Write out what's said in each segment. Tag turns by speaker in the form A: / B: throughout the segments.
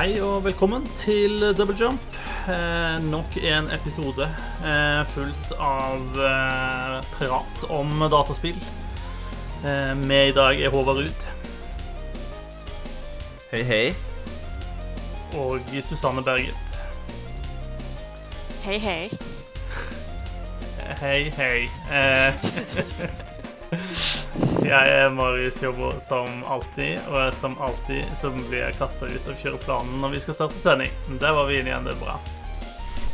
A: Hei og velkommen til Double Jump. Eh, nok en episode eh, fullt av eh, prat om dataspill. Eh, med i dag er Håvard Ruud
B: Hei, hei.
A: og Susanne Berget.
C: Hei, hei.
A: Hei, Hei, hei. Jeg er Marius Jobbo som alltid, og som alltid så blir jeg kasta ut av kjøreplanen når vi skal starte sending. Der var vi inne igjen, det er bra.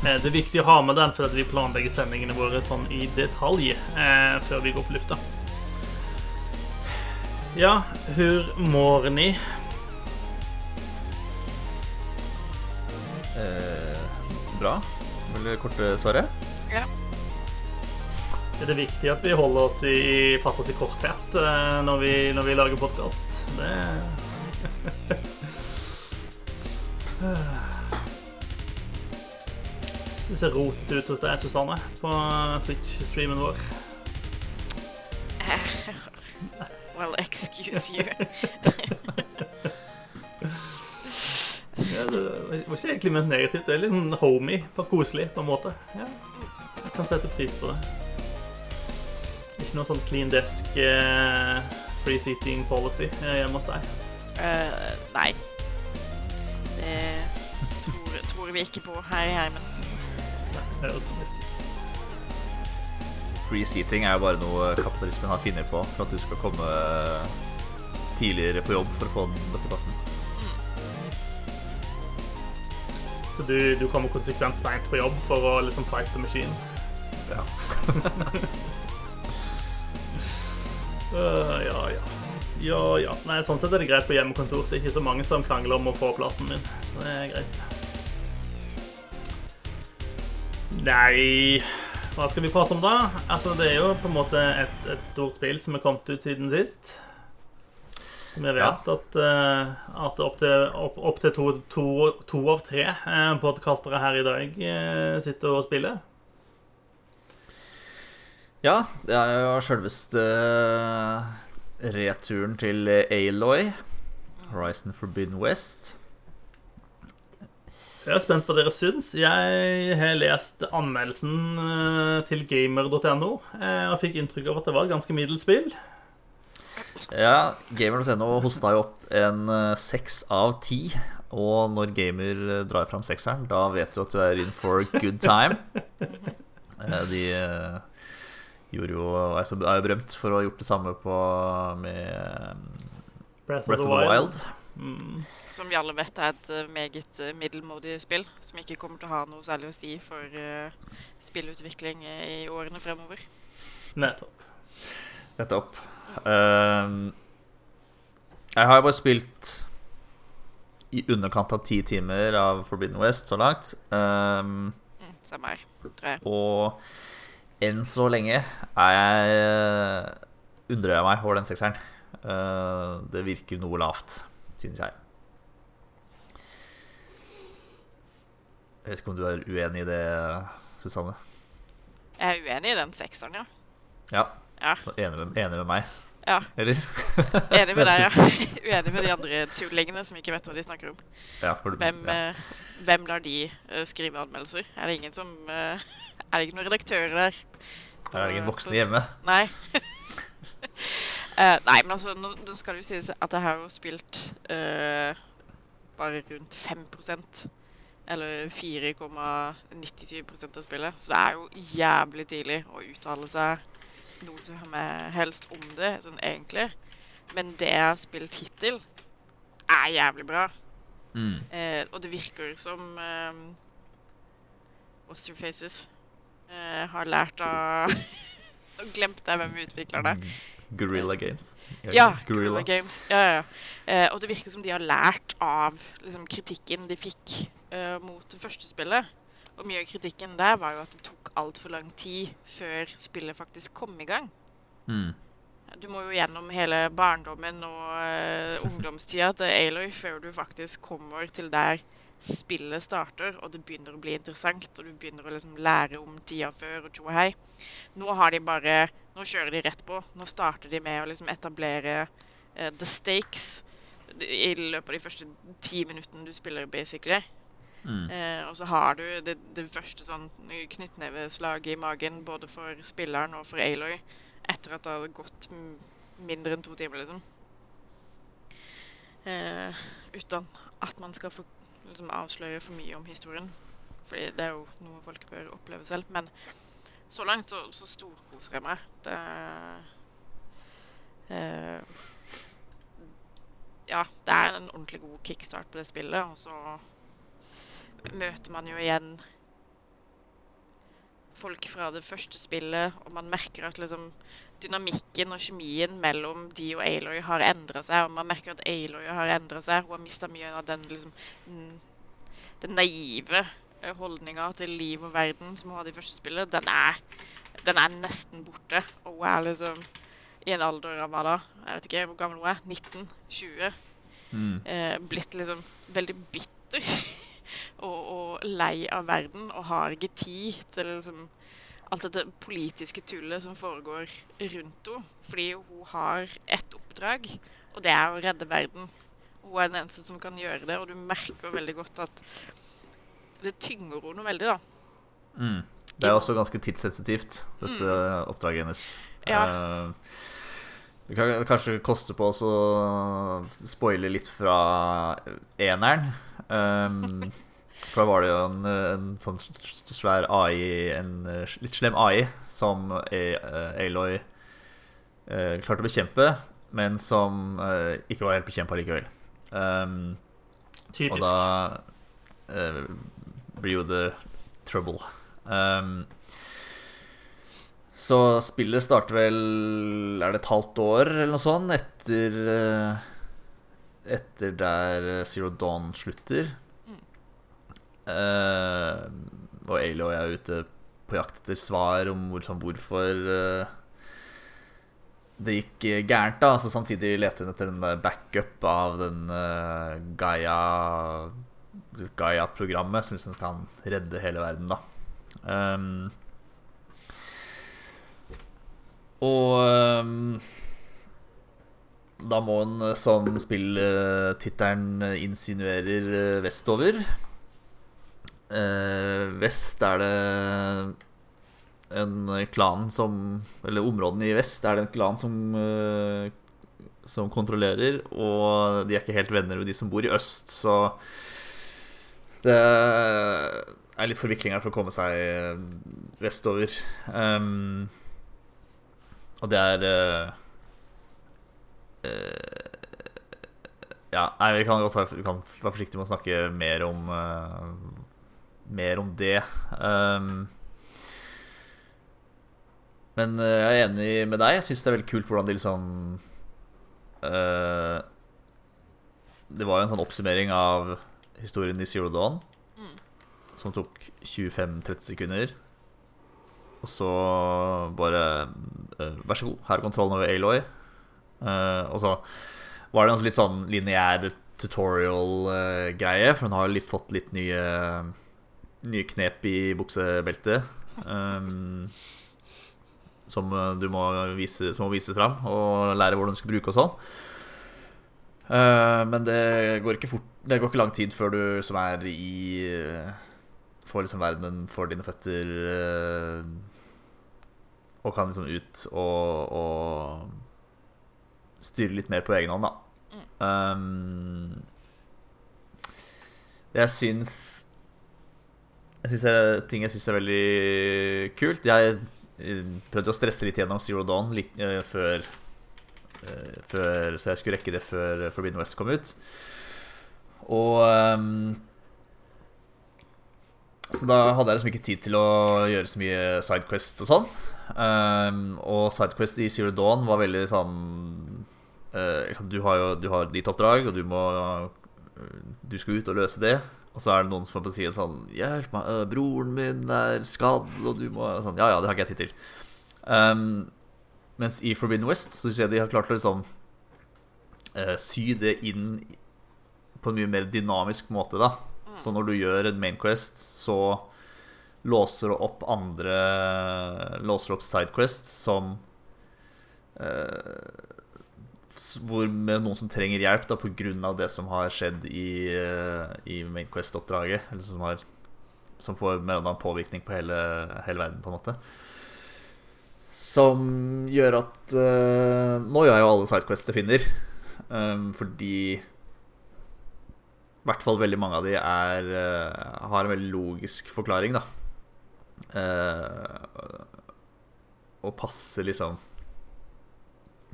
A: Eh, Det er viktig å ha med den, for vi planlegger sendingene våre sånn i detalj eh, før vi går på lufta. Ja, hur mår ni?
B: Eh, bra. Vil du korte svaret?
C: Ja.
A: Er det viktig at vi holder oss i, fatter oss i korthet eh, når vi, når vi lager podkast? Det Det ser rotete ut hos deg, Susanne, på Twitch-streamen vår.
C: Well, excuse you.
A: Ja, det var ikke egentlig ment negativt. Det er litt sånn homey, koselig på en måte. Ja, jeg kan sette pris på det. Ikke noe sånn clean desk uh, free seating policy eh, hjemme hos deg.
C: Eh, nei. Det tror, tror vi ikke på her i heimen.
A: Nei.
B: Free seating er jo bare noe kapitalismen har funnet på for at du skal komme tidligere på jobb for å få den beste plassen.
A: Så du, du kommer konsekvent seint på jobb for å liksom fight the machine?
B: Ja.
A: Øh, ja, ja. Ja, ja. Nei, sånn sett er det greit på hjemmekontor. Det er ikke så mange som krangler om å få plassen min. Så det er greit. Nei Hva skal vi prate om da? Altså, det er jo på en måte et, et stort spill som er kommet ut siden sist. Som jeg vet at, uh, at opptil opp, opp to, to, to av tre uh, podkastere her i dag uh, sitter og spiller.
B: Ja, det er jo sjølveste returen til Aloy. Horizon Forbidden West.
A: Jeg er spent på hva dere syns. Jeg har lest anmeldelsen eh, til gamer.no eh, og fikk inntrykk av at det var et ganske middels spill.
B: Ja, gamer.no hosta jo opp en eh, seks av ti. Og når gamer eh, drar fram sekseren, da vet du at du er in for a good time. Eh, De eh, gjorde jo er er jo berømt for å ha gjort det samme på med
A: Breath,
B: Breath of the Wild.
A: Mm.
C: Som vi alle vet er et eh, meget eh, middelmådig spill, som ikke kommer til å ha noe særlig å si for uh, spillutvikling i årene fremover.
A: Nettopp.
B: Nettopp. Uh, jeg har jo bare spilt i underkant av ti timer av Forbidden West så langt. Um,
C: Mm, samme her, tror jeg.
B: og enn så lenge er jeg undrer jeg meg over den sekseren. Uh, det virker noe lavt, synes jeg. Jeg vet ikke om du er uenig i det, Susanne?
C: Jeg er uenig i den sekseren, ja.
B: Ja,
C: Ja,
B: enig med, enig med meg,
C: ja.
B: eller?
C: Enig med deg, ja. Uenig med de andre tullingene som ikke vet hva de snakker om.
B: Ja,
C: Hvem,
B: ja.
C: eh, hvem lar de eh, skrive anmeldelser? Er det ingen som eh, Er det ikke noen redaktører der?
B: Her er det ingen voksne hjemme.
C: Nei. uh, nei, men altså, nå, nå skal det jo sies at jeg har jo spilt uh, bare rundt 5% eller 4,97% av spillet. Så det er jo jævlig tidlig å uttale seg noe som helst om det, sånn egentlig. Men det jeg har spilt hittil, er jævlig bra.
B: Mm.
C: Uh, og det virker som eh, What's Eh, har lært av glemte jeg hvem utvikleren er.
B: Gorilla Games.
C: Ja, Gorilla Games. Ja, ja. Eh, og det virker som de har lært av liksom, kritikken de fikk uh, mot det første spillet. Og mye av kritikken der var jo at det tok altfor lang tid før spillet faktisk kom i gang.
B: Mm.
C: Du må jo gjennom hele barndommen og ungdomstida til Aloy før du faktisk kommer til der spillet starter, og det begynner å bli interessant, og du begynner å liksom lære om tida før og tjo hei. Nå har de bare Nå kjører de rett på. Nå starter de med å liksom etablere uh, the stakes i løpet av de første ti minuttene du spiller, basically.
B: Mm.
C: Uh, og så har du det, det første sånn knyttneveslaget i magen både for spilleren og for Aloy etter at det har gått mindre enn to timer, liksom. Uh, uten at man skal få liksom, avsløre for mye om historien. Fordi det er jo noe folk bør oppleve selv. Men så langt så, så storkoser jeg meg. Det eh, Ja, det er en ordentlig god kickstart på det spillet, og så møter man jo igjen folk fra det første spillet, og man merker at liksom dynamikken og kjemien mellom de og Aloy har endra seg, og man merker at Aloy har endra seg. Hun har mista mye av den liksom mm, Den naive holdninga til liv og verden som hun hadde i første spillet. Den er, den er nesten borte. Og hun er liksom i en alder av hva da? Jeg vet ikke hvor gammel hun er. 19? 20?
B: Mm.
C: eh, blitt liksom veldig bitter og, og lei av verden og har ikke tid til liksom alt dette politiske tullet som foregår rundt henne. Fordi hun har ett oppdrag, og det er å redde verden. Hun er den eneste som kan gjøre det, og du merker veldig godt at det tynger henne veldig, da.
B: Mm. Det er også ganske tidssensitivt, dette oppdraget hennes.
C: Mm. Ja.
B: Eh, det kan kanskje koste på oss å spoile litt fra eneren. Um, for da var det jo en, en sånn svær AI, en eh, litt slem AI, som eh, Aloy eh, klarte å bekjempe, men som eh, ikke var helt bekjempa likevel. Um, og da eh, blir jo det trouble. Um, så spillet starter vel Er det et halvt år eller noe sånt etter eh, Etter der Zero Dawn slutter. Eh, og jeg er ute på jakt etter svar om hvor, sånn, hvorfor uh, det gikk gærent. da altså, Samtidig leter hun etter en backup av den uh, Gaia Gaia-programmet som liksom kan redde hele verden, da. Um, og um, da må eh, som spilltittelen insinuerer, vestover. Eh, vest er det en klan som Eller områdene i vest er det en klan som eh, Som kontrollerer, og de er ikke helt venner med de som bor i øst, så det er litt forviklinger for å komme seg eh, vestover. Um, og det er uh, uh, Ja, nei, vi kan godt være, være forsiktige med å snakke mer om eh, Mer om det. Um, men eh, jeg er enig med deg. Jeg syns det er veldig kult hvordan de liksom uh, Det var jo en sånn oppsummering av historien i Zero Dawn som tok 25-30 sekunder. Og så bare uh, Vær så god, her er kontrollen over Aloy. Uh, og så var det en litt sånn lineær tutorial-greie, for hun har litt, fått litt nye Nye knep i buksebeltet. Um, som du må vise, som må vise fram og lære hvordan du skal bruke og sånn. Uh, men det går ikke fort Det går ikke lang tid før du som er i Får liksom verdenen for dine føtter uh, og kan liksom ut og, og styre litt mer på egen hånd, da. Um, jeg syns Jeg det- ting jeg syns er veldig kult. Jeg eh, prøvde å stresse litt gjennom Zero Dawn litt, uh, før, uh, før Så jeg skulle rekke det før Forbidden West kom ut. Og um, Så da hadde jeg liksom ikke tid til å gjøre så mye Sidequest og sånn. Um, og Sidequest i Zero Dawn var veldig sånn uh, Du har jo du har ditt oppdrag, og du må Du skal ut og løse det. Og så er det noen som får si sånn 'Hjelp meg, øh, broren min er skadd', og du må sånn, Ja, ja, det har ikke jeg tid til. Um, mens i Forbidden West så syns jeg de har klart å liksom uh, sy det inn på en mye mer dynamisk måte, da. Så når du gjør en Mainquest, så låser du opp andre Låser opp sidequest som s- hvor med noen som trenger hjelp da pga. det som har skjedd i, eh, i Main Quest-oppdraget. Eller som, har, som får mer eller annen påvirkning på hele, hele verden, på en måte. Som gjør at uh, Nå gjør jeg jo alle sidequests jeg finner, um, fordi i hvert fall veldig mange av de er, uh, har en veldig logisk forklaring, da. Uh, og passer liksom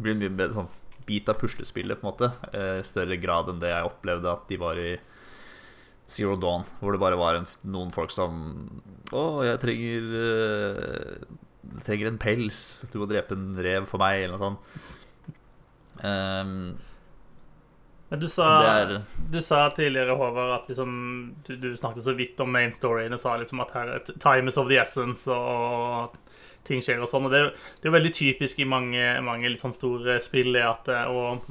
B: blir mye bedre sånn bit av puslespillet, på en måte. eh, I større grad enn det jeg opplevde at de var i Zero Dawn, hvor det bare var en, noen folk som Å, jeg trenger eh, Jeg trenger en pels. Du må drepe en rev for meg, eller noe sånt. Um,
A: Men du sa,
B: er
A: du sa tidligere, Håvard, at liksom, du, du snakket så vidt om main storyen og sa liksom at her er time is of the essence, og ting skjer og sånn. Og det det er jo veldig typisk i mange, mange litt sånn store spill at eh, og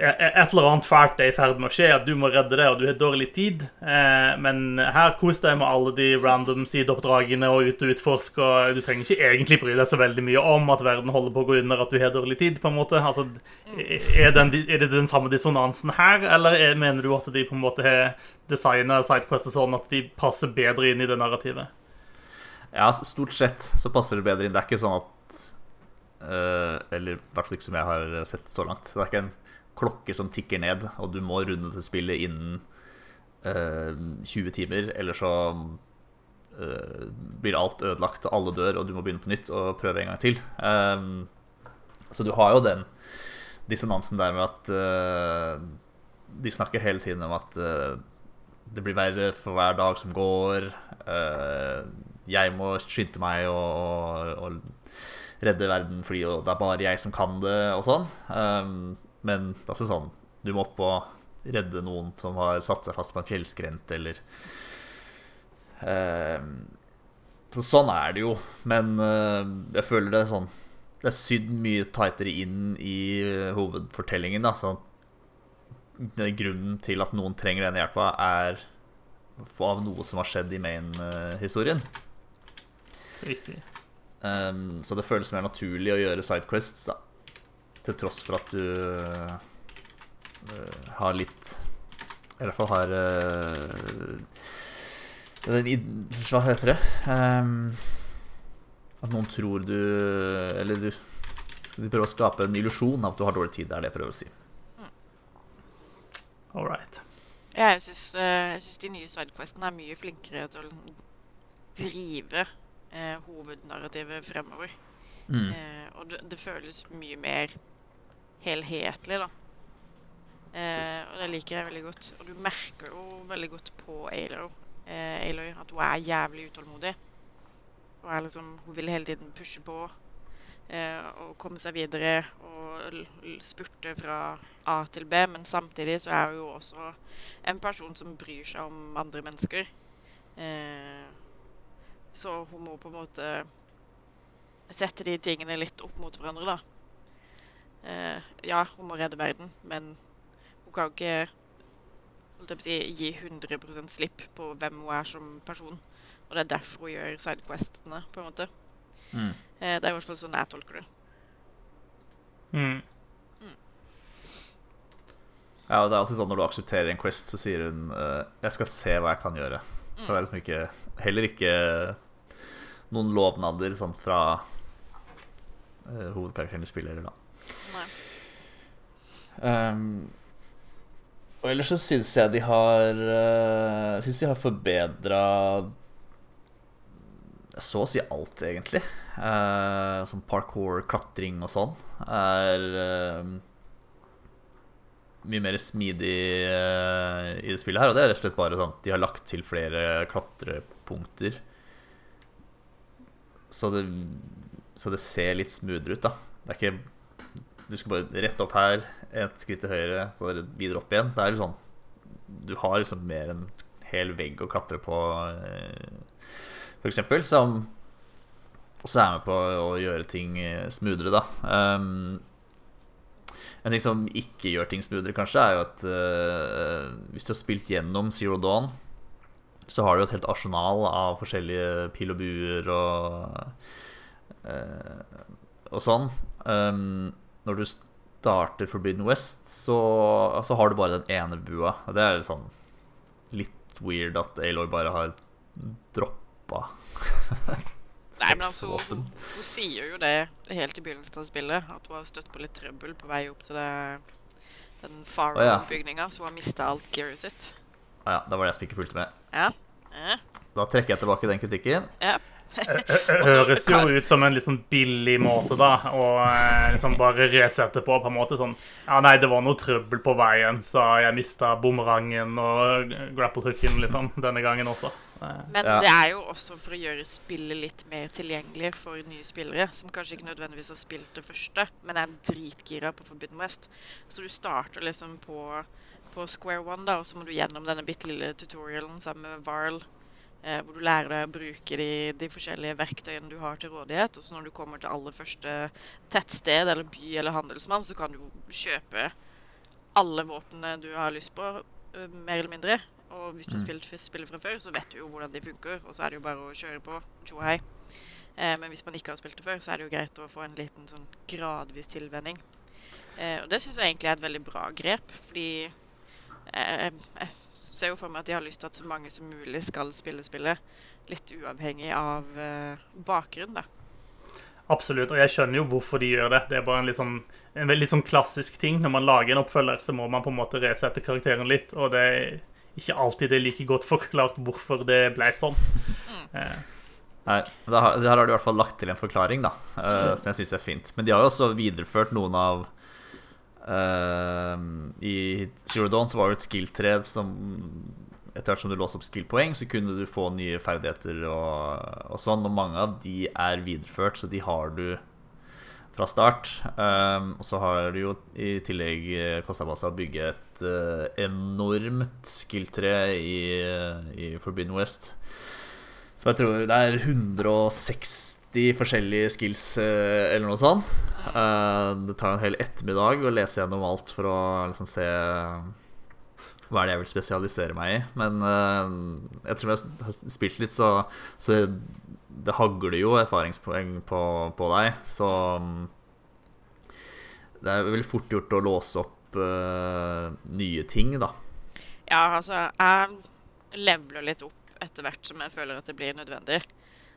A: e- et eller annet fælt er i ferd med å skje, at du må redde det, og du har dårlig tid. Eh, men her kos deg med alle de random sideoppdragene og ut og utforsk, og du trenger ikke egentlig bry deg så veldig mye om at verden holder på å gå under, at du har dårlig tid, på en måte. Altså, er, den, er det den samme dissonansen her, eller er, mener du at de på en måte har designet Sidequest sånn at de passer bedre inn i det narrativet?
B: Ja, stort sett så passer det bedre inn. Det er ikke sånn at uh, Eller i hvert fall ikke som jeg har sett så langt. Det er ikke en klokke som tikker ned, og du må runde til spillet innen uh, 20 timer, eller så uh, blir alt ødelagt, og alle dør, og du må begynne på nytt og prøve en gang til. Um, så du har jo den dissonansen der med at eh, de snakker hele tiden om at eh, det blir verre for hver dag som går. eh, jeg må skynde meg og, og, og redde verden fordi det er bare jeg som kan det, og sånn. Um, men altså sånn Du må opp og redde noen som har satt seg fast på en fjellskrent, eller um, Så sånn er det jo. Men uh, jeg føler det er sånn Det er sydd mye tightere inn i uh, hovedfortellingen. Da, grunnen til at noen trenger den hjelpa, er av noe som har skjedd i main-historien.
A: Riktig.
B: Um, så det føles mer naturlig å gjøre sidequests, da. Til tross for at du uh, har litt I hvert fall har uh, den Hva heter det? Um, at noen tror du Eller du Skal de prøve å skape en illusjon av at du har dårlig tid? Det er det jeg prøver å si.
A: All right.
C: Ja, jeg syns, eh, de nye sidequestene er mye flinkere til å drive eh, hovednarrativet fremover.
B: Mm.
C: Eh, og det, det føles mye mer helhetlig, da. Eh, og det liker jeg veldig godt. Og du merker jo veldig godt på Aloy, eh, Aloy at hun er jævlig utålmodig. Er liksom, hun vil hele tiden pushe på eh, og komme seg videre og spurte fra A til B. Men samtidig så er hun jo også en person som bryr seg om andre mennesker. Eh, så hun må på en måte sette de tingene litt opp mot hverandre, da. Eh, ja, hun må redde verden, men hun kan ikke holdt jeg på å si, gi 100 slipp på hvem hun er som person. Og det er derfor hun gjør sidequestene, på en måte.
B: Mm.
C: Eh, det er i hvert fall sånn jeg tolker det.
A: Mm.
B: Ja, og det er alltid sånn når du aksepterer en Quest, så sier hun uh, 'Jeg skal se hva jeg kan gjøre'. Så det er liksom ikke Heller ikke noen lovnader sånn fra uh, hovedkarakteren i spillet heller, da. Um, og ellers så syns jeg de har uh, Syns de har forbedra så å si alt, egentlig. Uh, som parkour, klatring og sånn er uh, mye mer smidig uh, i det spillet her. Og det er rett og slett bare sånn de har lagt til flere klatrepunkter. Så det, så det ser litt smoothere ut, da. Det er ikke Du skal bare rett opp her, et skritt til høyre, så er videre opp igjen. Det er sånn Du har liksom mer en hel vegg å klatre på, eh, eksempel, som også er med på å gjøre ting eh, smoothere, da. Um, en ting som ikke gjør ting smoothere, kanskje, er jo at uh, hvis du har spilt gjennom Zero Dawn, så har du et helt arsenal av forskjellige pil og buer og eh, og sånn. Um, når du starter Forbidden West, så, så har du bare den ene bua. Og det er litt sånn litt weird at Aloy bare har droppa
C: Nei, men altså, hun, hun sier jo det helt i begynnelsen av spillet, at hun har støtt på litt trøbbel på vei opp til det, den
B: Farrow-bygninga, oh,
C: ja. så hun har mista alt gearet sitt.
B: Ah, ja, det var det jeg som ikke fulgte med.
C: Ja. Eh,
B: Da trekker jeg tilbake den kritikken.
C: ja.
A: Høres jo ut som en litt sånn billig måte, da. Å eh, liksom bare resette på, på en måte. Sånn Ja, nei, det var noe trøbbel på veien, så jeg mista bumerangen og grapple-hooken, liksom, denne gangen også. Eh,
C: Men
B: Ja.
C: det er jo også for å gjøre spillet litt mer tilgjengelig for nye spillere, som kanskje ikke nødvendigvis har spilt det første, men er dritgira på Forbidden West. Så du starter liksom på, på square one, da, og så må du gjennom denne bitte lille tutorialen sammen med Varl, eh, hvor du lærer deg å bruke de, de forskjellige verktøyene du har til rådighet. Og så når du kommer til aller første tettsted eller by eller handelsmann, så kan du kjøpe alle våpnene du har lyst på, eh, mer eller mindre. Og hvis du har
B: Mm.
C: spilt spillet fra før, så vet du jo hvordan de funker, og så er det jo bare å kjøre på. Tjo hei. Eh, men hvis man ikke har spilt det før, så er det jo greit å få en liten sånn gradvis tilvenning. Eh, og det syns jeg egentlig er et veldig bra grep, fordi eh, jeg ser jo for meg at de har lyst til at så mange som mulig skal spille spillet, litt uavhengig av eh, bakgrunn, da.
A: Absolutt, og jeg skjønner jo hvorfor de gjør det. Det er bare en litt sånn, en veldig sånn klassisk ting. Når man lager en oppfølger, så må man på en måte resette karakteren litt, og det er ikke alltid det er like godt forklart hvorfor det ble sånn. Eh,
B: Nei, det har, det her har de i hvert fall lagt til en forklaring, da, uh, som jeg syns er fint. Men de har jo også videreført noen av eh, I Zero Dawn så var det et skill-tre som Etter hvert som du låste opp skill-poeng, så kunne du få nye ferdigheter og, og sånn. Og mange av de er videreført, så de har du fra start. Um, og så har det jo i tillegg eh, kosta på seg å bygge et uh, enormt skill-tre i, i Forbidden West. Så jeg tror det er 160 forskjellige skills eh, eller noe sånt. Eh, det tar en hel ettermiddag å lese gjennom alt for å liksom se hva er det jeg vil spesialisere meg i. Men eh, jeg jeg har spilt litt, så, så det hagler jo erfaringspoeng på, på deg. Så mm, det er veldig fort gjort å låse opp uh, nye ting, da.
C: Ja, altså, jeg leveler litt opp etter hvert som jeg føler at det blir nødvendig.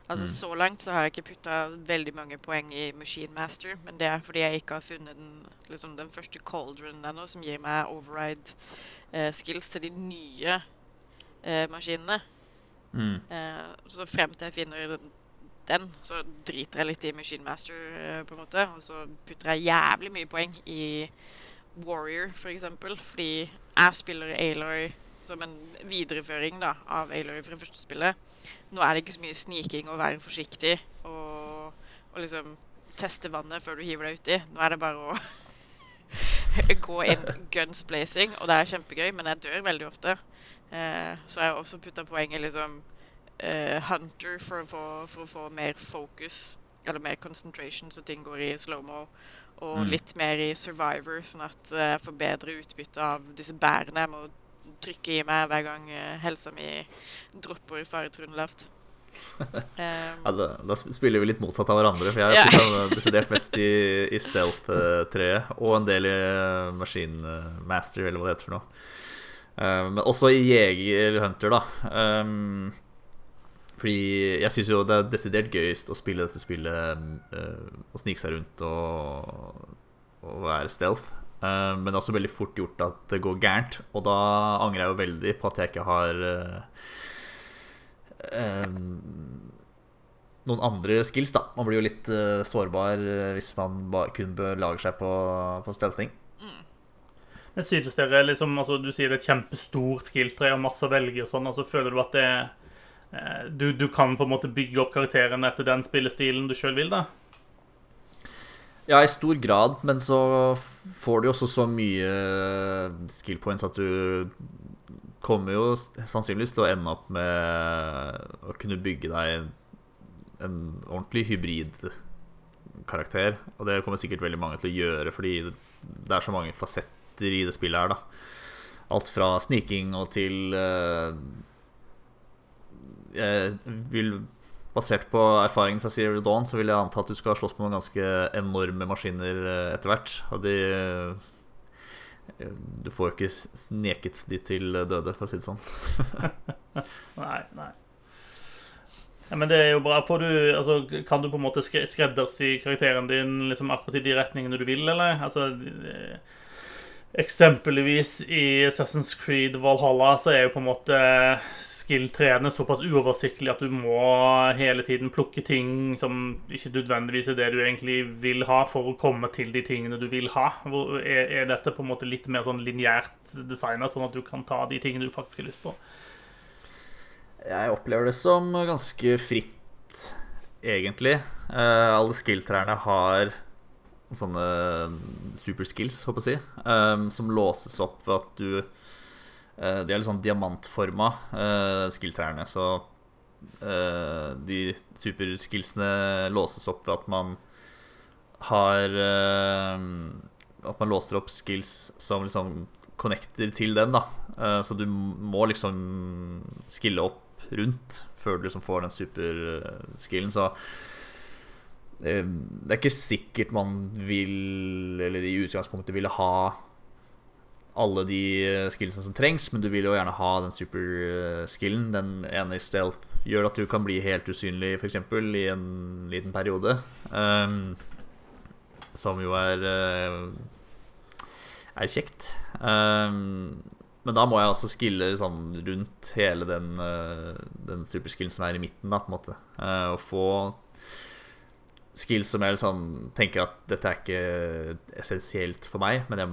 C: Altså, Så langt så har jeg ikke putta veldig mange poeng i Machine Master, men det er fordi jeg ikke har funnet den, liksom, den første cauldronen ennå som gir meg override eh, skills til de nye eh, maskinene.
B: Mm.
C: Eh, så frem til jeg finner den, den, så driter jeg litt i Machine Master, eh, på en måte. Og så putter jeg jævlig mye poeng i Warrior, for eksempel. Fordi jeg spiller Aloy som en videreføring da, av Aloy fra første spillet. Nå er det ikke så mye sniking og være forsiktig og, og liksom teste vannet før du hiver deg uti. Nå er det bare å gå inn guns blazing, og det er kjempegøy, men jeg dør veldig ofte. Eh, så jeg har også putta poenget liksom eh, Hunter for å, få, for å få mer fokus, eller mer concentration, så ting går i slow-mo. Og
B: Mm.
C: litt mer i Survivor, sånn at eh, jeg får bedre utbytte av disse bærene jeg må trykke i meg hver gang eh, helsa mi dropper faretruende lavt. Um,
B: Ja, da, da spiller vi litt motsatt av hverandre, for jeg
C: har
B: har desidert mest i, i Stealth-treet, og en del i eh, Machine eh, Master, eller hva det heter for noe. Eh, Men også i Jeger Hunter, da. Um, Fordi jeg syns jo det er desidert gøyest å spille dette spillet og snike seg rundt og, og være stealth. Eh, men det er også veldig fort gjort at det går gærent, og da angrer jeg jo veldig på at jeg ikke har eh, eh, noen andre skills, da. Man blir jo litt sårbar hvis man kun belager seg på, på stelting
A: Men synes dere liksom, altså Du sier det er et kjempestort skill-tre og masse å velge og sånn. altså Føler du at det du, du kan på en måte bygge opp karakterene etter den spillestilen du sjøl vil, da?
B: Ja, i stor grad, men så får du jo også så mye skill points at du kommer jo sannsynligvis til å ende opp med å kunne bygge deg en, en ordentlig hybridkarakter. Og det kommer sikkert veldig mange til å gjøre, fordi det er så mange fasetter i det spillet her, da. Alt fra sniking og til uh, Jeg vil basert på erfaringen fra Zero Dawn, så vil jeg anta at du skal slåss med noen ganske enorme maskiner eh, etter hvert. Og de eh, Du får jo ikke sneket de til døde, for å si det sånn.
A: Nei, nei. Ja, men det er jo bra. Du, altså, kan du på en måte skre- skreddersy karakteren din liksom akkurat i de retningene du vil, eller? Altså eh, Eksempelvis i Assassin's Creed Valhalla så er jo på en måte skill-treene såpass uoversiktlig at du må hele tiden plukke ting som ikke nødvendigvis er det du egentlig vil ha, for å komme til de tingene du vil ha. Er, dette på en måte litt mer sånn lineært designa, sånn at du kan ta de tingene du faktisk har lyst på?
B: Jeg opplever det som ganske fritt, egentlig. Eh, alle skill-trærne har sånne superskills, håper jeg å si, um, som låses opp ved at du uh, De er litt sånn diamantforma, uh, skill-trærne, så uh, de superskillsene låses opp ved at man har At man låser opp skills som liksom connecter til den, da. Så du må liksom skille opp rundt før du liksom får den superskillen. Så det er ikke sikkert man vil, eller i utgangspunktet ville ha alle de skillsene som trengs, men du vil jo gjerne ha den superskillen. Den ene i stealth gjør at du kan bli helt usynlig, f.eks. i en liten periode. Um, som jo er eh, er kjekt. Um, men da må jeg altså skille sånn rundt hele den, eh, den superskillen som er i midten, da, på en måte. Uh, og få skills som jeg sånn, tenker at dette er ikke essensielt for meg, men jeg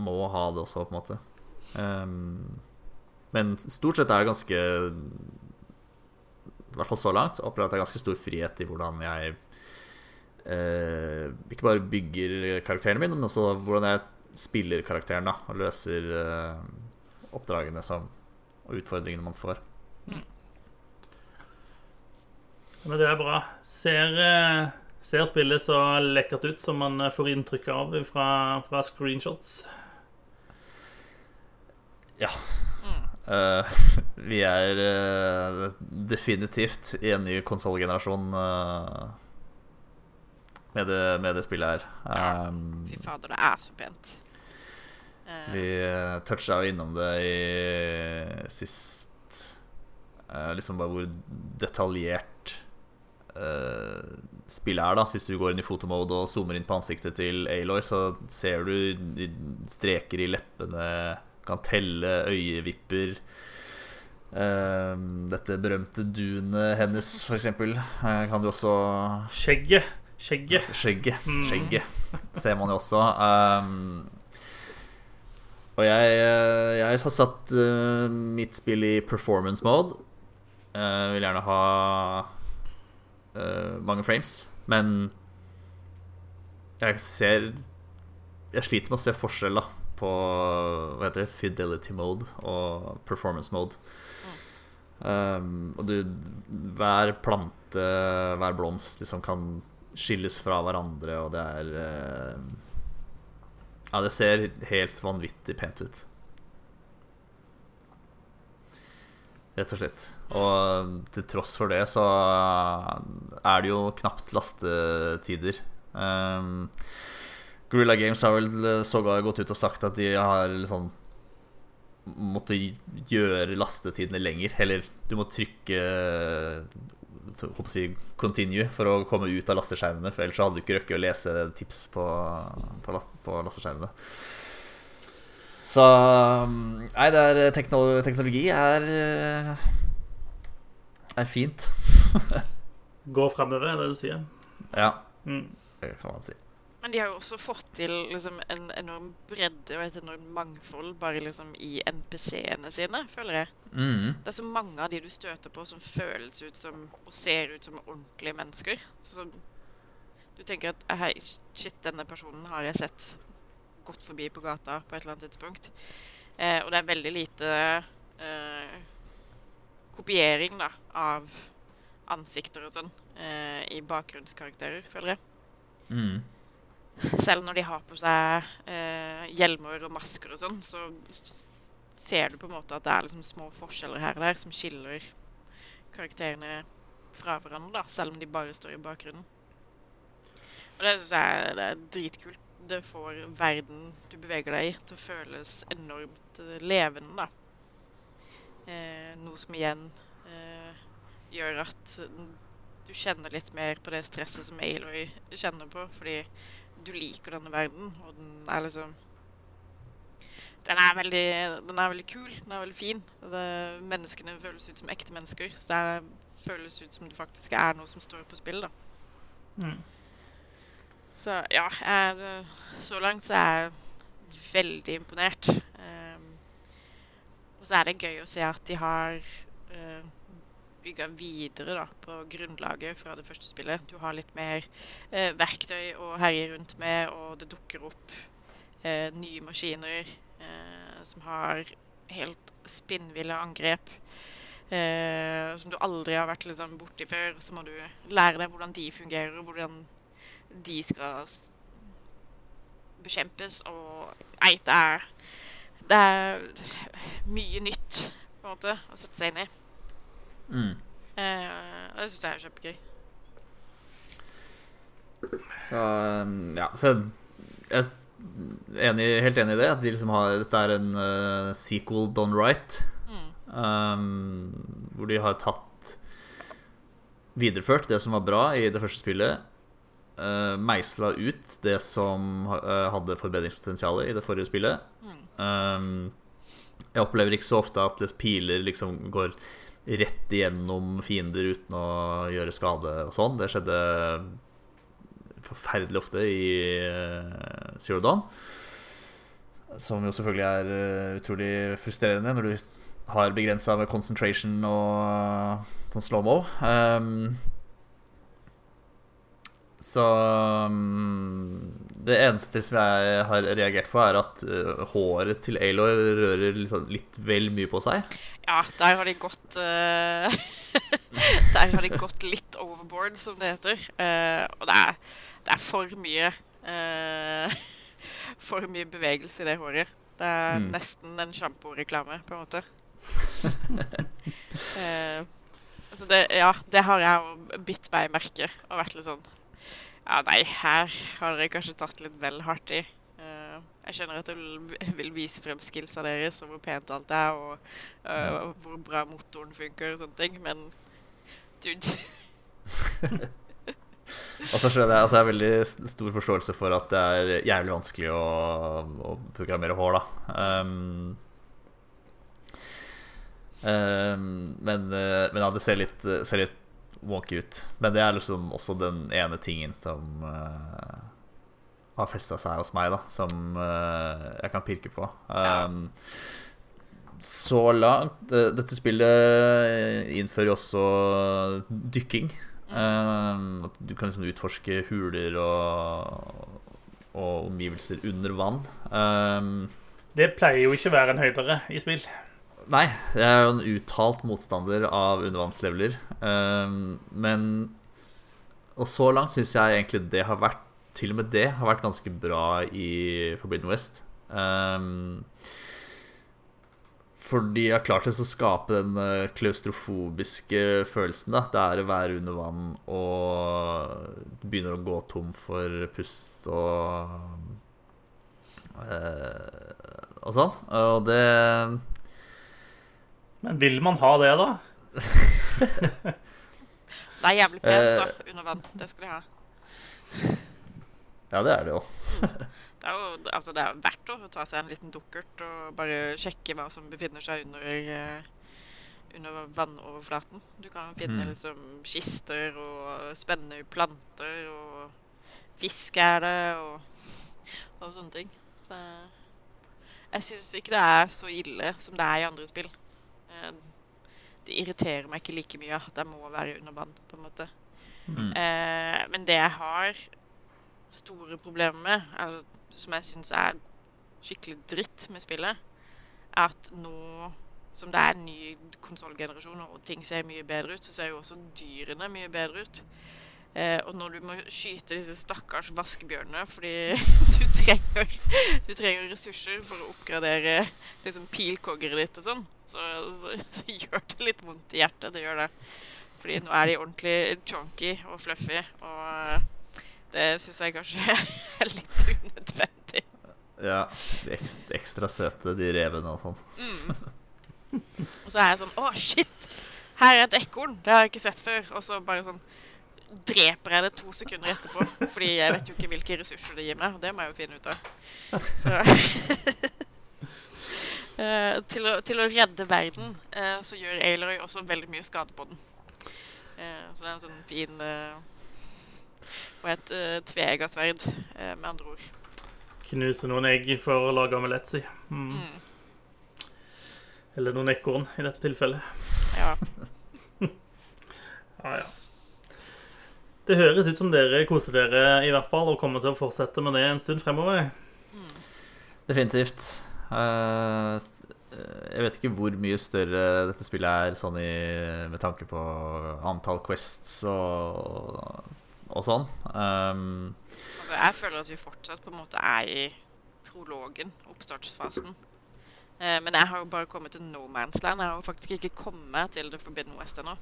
B: må ha det også, på en måte. Um, men stort sett er det ganske I hvert fall så langt opplever at det er ganske stor frihet i hvordan jeg uh, ikke bare bygger karakteren min, men også hvordan jeg spiller karakteren og løser uh, oppdragene som, og utfordringene man får.
A: Men det er bra. Ser, eh, ser spillet så lekkert ut som man eh, får inntrykk av fra, fra screenshots.
B: Ja. Uh, vi er uh, definitivt i en ny konsollgenerasjon uh, med, det- med det spillet her.
C: Ja.
B: Um,
C: Fy fader, det er så pent. Eh,
B: Vi uh, toucha jo innom det i sist eh, Liksom bare hvor detaljert spillet er. da Hvis du går inn i fotomode og zoomer inn på ansiktet til Aloy, så ser du streker i leppene, kan telle øyevipper. Eh, dette berømte dunet hennes, for eksempel, eh, kan du også
A: Skjegget. Skjegget.
B: Skjegget.
A: Mm.
B: Skjegget ser man jo også. Um, og jeg, eh, jeg har satt eh, mitt spill i performance mode. Jeg vil gjerne ha eh, mange frames, men jeg ser Jeg sliter med å se forskjell da på hva heter det, fidelity mode og performance mode. Um, og du, hver plante, hver blomst liksom kan skilles fra hverandre, og det er uh, Ja, det ser helt vanvittig pent ut. Rett og slett. Og til tross for det så er det jo knapt lastetider. Um, Gorilla Games har vel sågar gått ut og sagt at de har liksom måttet gjøre lastetidene lenger. Eller du må trykke håper å si, continue for å komme ut av lasteskjermene. For ellers hadde du ikke rukket å lese tips på, på, last, på lasteskjermene. Så Nei, det er teknologi, teknologi er er fint.
A: Gå framover, er det du sier.
B: Ja,
A: Mm.
B: det kan man si.
C: Men de har jo også fått til liksom, en enorm bredde og et enormt mangfold bare liksom, i NPC-ene sine, føler jeg.
B: Mm.
C: Det er så mange av de du støter på som føles ut som og ser ut som ordentlige mennesker. Så du tenker at hei, shit, denne personen har jeg sett gått forbi på gata på et eller annet tidspunkt. Eh, og det er veldig lite eh, kopiering da, av ansikter og sånn eh, i bakgrunnskarakterer, føler jeg.
B: Mm.
C: Selv når de har på seg eh, hjelmer og masker og sånn, så ser du på en måte at det er liksom små forskjeller her og der som skiller karakterene fra hverandre, da, selv om de bare står i bakgrunnen. Og det syns jeg det er dritkult. Det får verden du beveger deg i, til å føles enormt levende. Eh, noe som igjen eh, gjør at du kjenner litt mer på det stresset som Aloy kjenner på, fordi du liker denne verden, og den er liksom den er, veldig, den er veldig kul. Den er veldig fin. Det, menneskene føles ut som ekte mennesker. Så det føles ut som det faktisk er noe som står på spill. da.
A: Mm.
C: Så ja, jeg, så langt så er jeg veldig imponert. Um, og så er det gøy å se at de har uh, bygga videre da, på grunnlaget fra det første spillet. Du har litt mer uh, verktøy å herje rundt med, og det dukker opp uh, nye maskiner uh, som har helt spinnville angrep. Som du aldri har vært liksom, borti før. Så må du lære deg hvordan de fungerer, og hvordan de skal bekjempes. Og nei, det er, det er mye nytt på en måte å sette seg inn i.
B: Mm.
C: Eh, og det syns jeg er kjempegøy.
B: Så um, ja, så jeg er enig, helt enig i det. At de liksom har, dette er en uh, sequel done right.
C: Mm.
B: Um, hvor de har tatt Videreført det som var bra i det første spillet. Uh, meisla ut det som uh, hadde forbedringspotensial i det forrige spillet. Um, jeg opplever ikke så ofte at piler liksom går rett igjennom fiender uten å gjøre skade og sånn. Det skjedde forferdelig ofte i Zero Dawn. Som jo selvfølgelig er utrolig frustrerende når du har begrensa med concentration og sånn slow-mo. Um, så um, Det eneste som jeg har reagert på, er at uh, håret til Aloy rører litt, sånn- litt vel mye på seg.
C: Ja, der har de gått uh, Der har de gått litt overboard, som det heter. Uh, og det er, det er for mye uh, For mye bevegelse i det håret. Det er
B: Mm.
C: nesten en sjamporeklame, på en måte. uh, altså det, ja, det har jeg bitt meg merke og vært litt sånn Ja, nei, her har dere kanskje tatt litt vel hardt i. Eh, jeg skjønner at du vil- vise frem skillsa deres og hvor pent alt er, og eh, hvor bra motoren funker og sånne ting, men dude
B: Og så skjønner jeg, altså jeg har veldig stor forståelse for at det er jævlig vanskelig å, å programmere hår, da. Um, um, men, eh, men ja, det ser litt, ser litt wonky ut. Men det er liksom også den ene tingen som uh, har festa seg hos meg, da, som uh, jeg kan pirke på. Um, så langt uh, Dette spillet innfører jo også dykking. Um, du kan liksom utforske huler og, og omgivelser under vann. Um,
A: Det pleier jo ikke å være en høydere i spill.
B: Nei, jeg er jo en uttalt motstander av undervannsleveler. Um, men Og så langt syns jeg egentlig det har vært Til og med det har vært ganske bra i Forbidden West. Fordi jeg har klart å skape den eh, klaustrofobiske følelsen. da Det er å være under vann og begynner å gå tom for pust og eh, Og sånn. Og det
A: Men vil man ha det, da?
C: Det er jævlig pent
B: Eh.
C: da, under vann. Det skal de ha.
B: Ja, det er det jo.
C: Det er jo altså, det er verdt å ta seg en liten dukkert og bare sjekke hva som befinner seg under, eh, under vannoverflaten. Du kan finne
B: Mm.
C: liksom kister og spennende planter og fisk er det og, og sånne ting. Så jeg syns ikke det er så ille som det er i andre spill. Eh, Det irriterer meg ikke like mye jeg må være under vann, på en måte.
B: Mm.
C: Eh, men det jeg har store problemer med, eller som jeg syns er skikkelig dritt med spillet, er at nå som det er en ny konsollgenerasjon og ting ser mye bedre ut, så ser jo også dyrene mye bedre ut. Eh, og når du må skyte disse stakkars vaskebjørnene fordi du trenger, du trenger ressurser for å oppgradere liksom, pilkoggeret ditt og sånn, så, så, så, gjør det litt vondt i hjertet. Det gjør det. Fordi nå er de ordentlig chonky og fluffy, og det syns jeg kanskje er litt unødvendig.
B: Ja. De ekstra, ekstra søte, de revene og sånn.
C: Mm. Og så er jeg sånn Å, shit! Her er et ekorn. Det har jeg ikke sett før. Og så bare sånn dreper jeg det to sekunder etterpå. Fordi jeg vet jo ikke hvilke ressurser det gir meg. Det må jeg jo finne ut av. Så uh, til, å, til, å, redde verden uh, så gjør Aloy også veldig mye skade på den. Uh, så det er en sånn fin Og et tvega sverd, med andre ord.
A: Knuse noen egg for å lage omelett, si. Mm. Mm. Eller noen ekorn, i dette tilfellet.
C: Ja.
A: ja, ja. Det høres ut som dere koser dere i hvert fall, og kommer til å fortsette med det en stund fremover.
B: Mm. Definitivt. Uh, jeg vet ikke hvor mye større dette spillet er sånn i, med tanke på antall quests og, og sånn. Um,
C: altså, jeg føler at vi fortsatt på en måte er i prologen, oppstartsfasen. Uh, men jeg har jo bare kommet til No Man's Land. Jeg har jo faktisk ikke kommet til The Forbidden West ennå.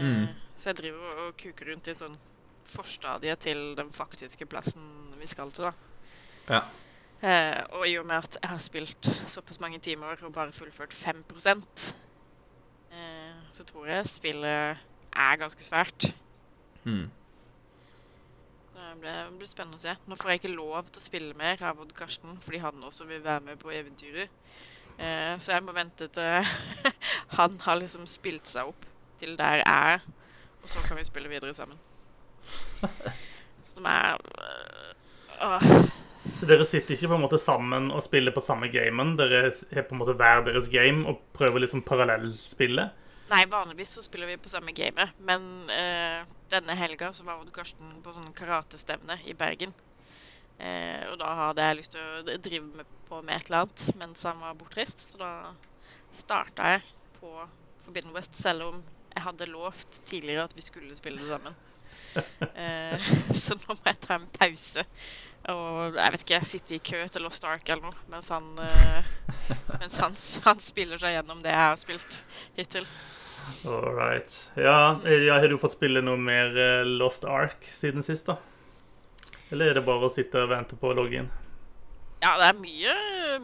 C: Mm. Så jeg driver og kuker rundt i et sånn forstadie til den faktiske plassen vi skal til,
B: da. Ja.
C: Eh, og i og med at jeg har spilt såpass mange timer og bare fullført 5 eh, så tror jeg spillet er ganske svært.
B: Mm.
C: Det blir, blir, spennende å se. Nå får jeg ikke lov til å spille mer av Odd Karsten, fordi han også vil være med på eventyret. Eh, så jeg må vente til han har liksom spilt seg opp til der jeg er, og så kan vi spille videre sammen. Som er øh,
A: Så dere sitter ikke på en måte sammen og spiller på samme gamen? Dere har på en måte hver deres game og prøver liksom parallellspille?
C: Nei, vanligvis så spiller vi på samme gamet, men øh, denne helga så var Odd Karsten på sånn karatestevne i Bergen. Eh, og da hadde jeg lyst til å drive med på med et eller annet mens han var bortreist, så da starta jeg på Forbidden West, selv om jeg hadde lovt tidligere at vi skulle spille det sammen. eh, så nå må jeg ta en pause. Og jeg vet ikke, sitte i kø til Lost Ark eller noe mens han, eh, mens han, han, spiller seg gjennom det jeg har spilt hittil.
A: All right. Ja, har du fått spille noe mer eh, Lost Ark siden sist, da? Eller er det bare å sitte og vente på å logge inn?
C: Ja, det er mye,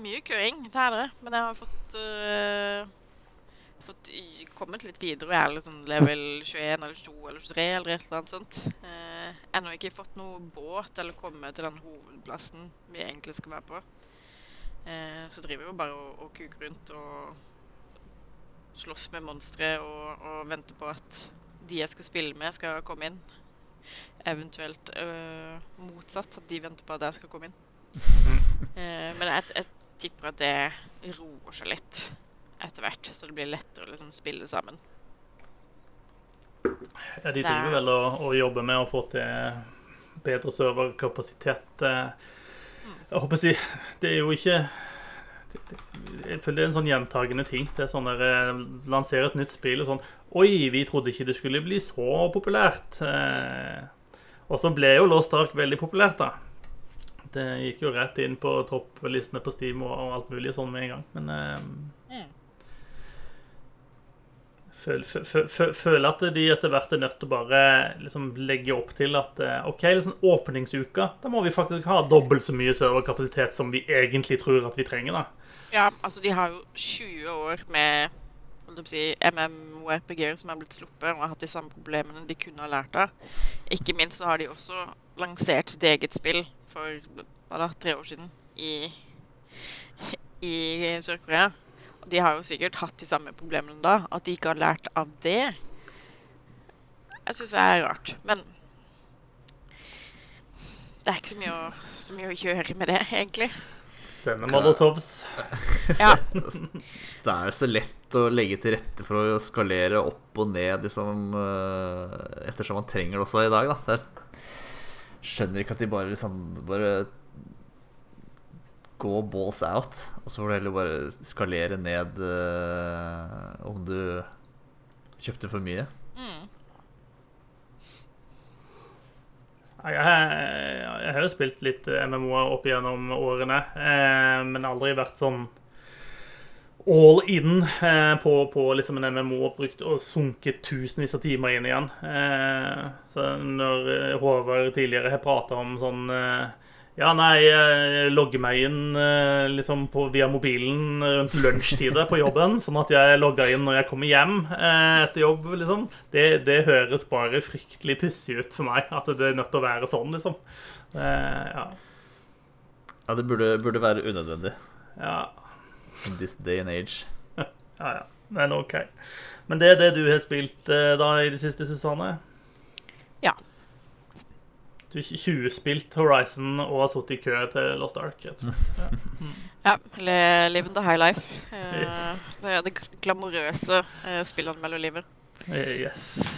C: mye køing. Det er det. Men jeg har fått uh, fått kommet litt videre og er liksom level 21 eller 22 eller 23 eller et eller annet sånt. Eh, ennå ikke fått noe båt eller kommet til den hovedplassen vi egentlig skal være på. Eh, så driver vi jo bare og, og kuker rundt og slåss med monstre og, og venter på at de jeg skal spille med, skal komme inn. Eventuelt øh, motsatt, at de venter på at jeg skal komme inn. Eh, men jeg, jeg tipper at det roer seg litt etter hvert, så det blir lettere å liksom spille sammen.
A: Ja, de driver vel og, og, jobber med å få til bedre serverkapasitet. Jeg håper å si Det er jo ikke Jeg føler det er en sånn gjentagende ting. Det er sånn der eh, Lansere et nytt spill og sånn Oi, vi trodde ikke det skulle bli så populært. Eh, og så ble jo Lost Ark veldig populært, da. Det gikk jo rett inn på topplistene på Steam og, alt mulig sånn med en gang. Men eh, mm føler at de etter hvert er nødt til å bare liksom legge opp til at eh, OK, liksom åpningsuka, da må vi faktisk ha dobbelt så mye serverkapasitet som vi egentlig tror at vi trenger. da.
C: Ja, altså de har jo 20 år med si, MMORPG-er som er blitt sluppet og har hatt de samme problemene de kunne ha lært av. Ikke minst så har de også lansert sitt eget spill for hva da, tre år siden i, i Sør-Korea. De har jo sikkert hatt de samme problemene da. At de ikke har lært av det. Jeg syns det er rart. Men det er ikke så mye å, så mye å gjøre med det, egentlig.
A: Sende molotovs.
C: ja.
B: det er så lett å legge til rette for å skalere opp og ned liksom, ettersom man trenger det også i dag. Da. Så jeg skjønner ikke at de bare, liksom, bare gå balls out. Og så får du heller bare skalere ned uh, om du kjøpte for mye.
C: Mm.
A: Jeg, jeg har jo spilt litt MMO-er opp gjennom årene, eh, men aldri vært sånn all in eh, på, på liksom en MMO og brukt og sunket tusenvis av timer inn igjen. Eh, så når eh, Håvard tidligere har prata om sånn eh, Ja, nei, jeg logger meg inn eh, liksom på, via mobilen rundt lunsjtider på jobben, sånn at jeg logger inn når jeg kommer hjem eh, etter jobb, liksom. Det, det høres bare fryktelig pussig ut for meg, at det er nødt til å være sånn, liksom. ja.
B: Ja, det burde, burde være unødvendig.
A: Ja.
B: In this day and age.
A: ja, ja. Men OK. Men det er det du har spilt eh, da i det siste, Susanne? Du har 20-spilt Horizon og har sittet i kø til Lost Ark, rett og slett. Ja. Mm.
C: Ja. Living the high life. Uh, det er det glamorøse uh, spillanmelderlivet.
A: Yes.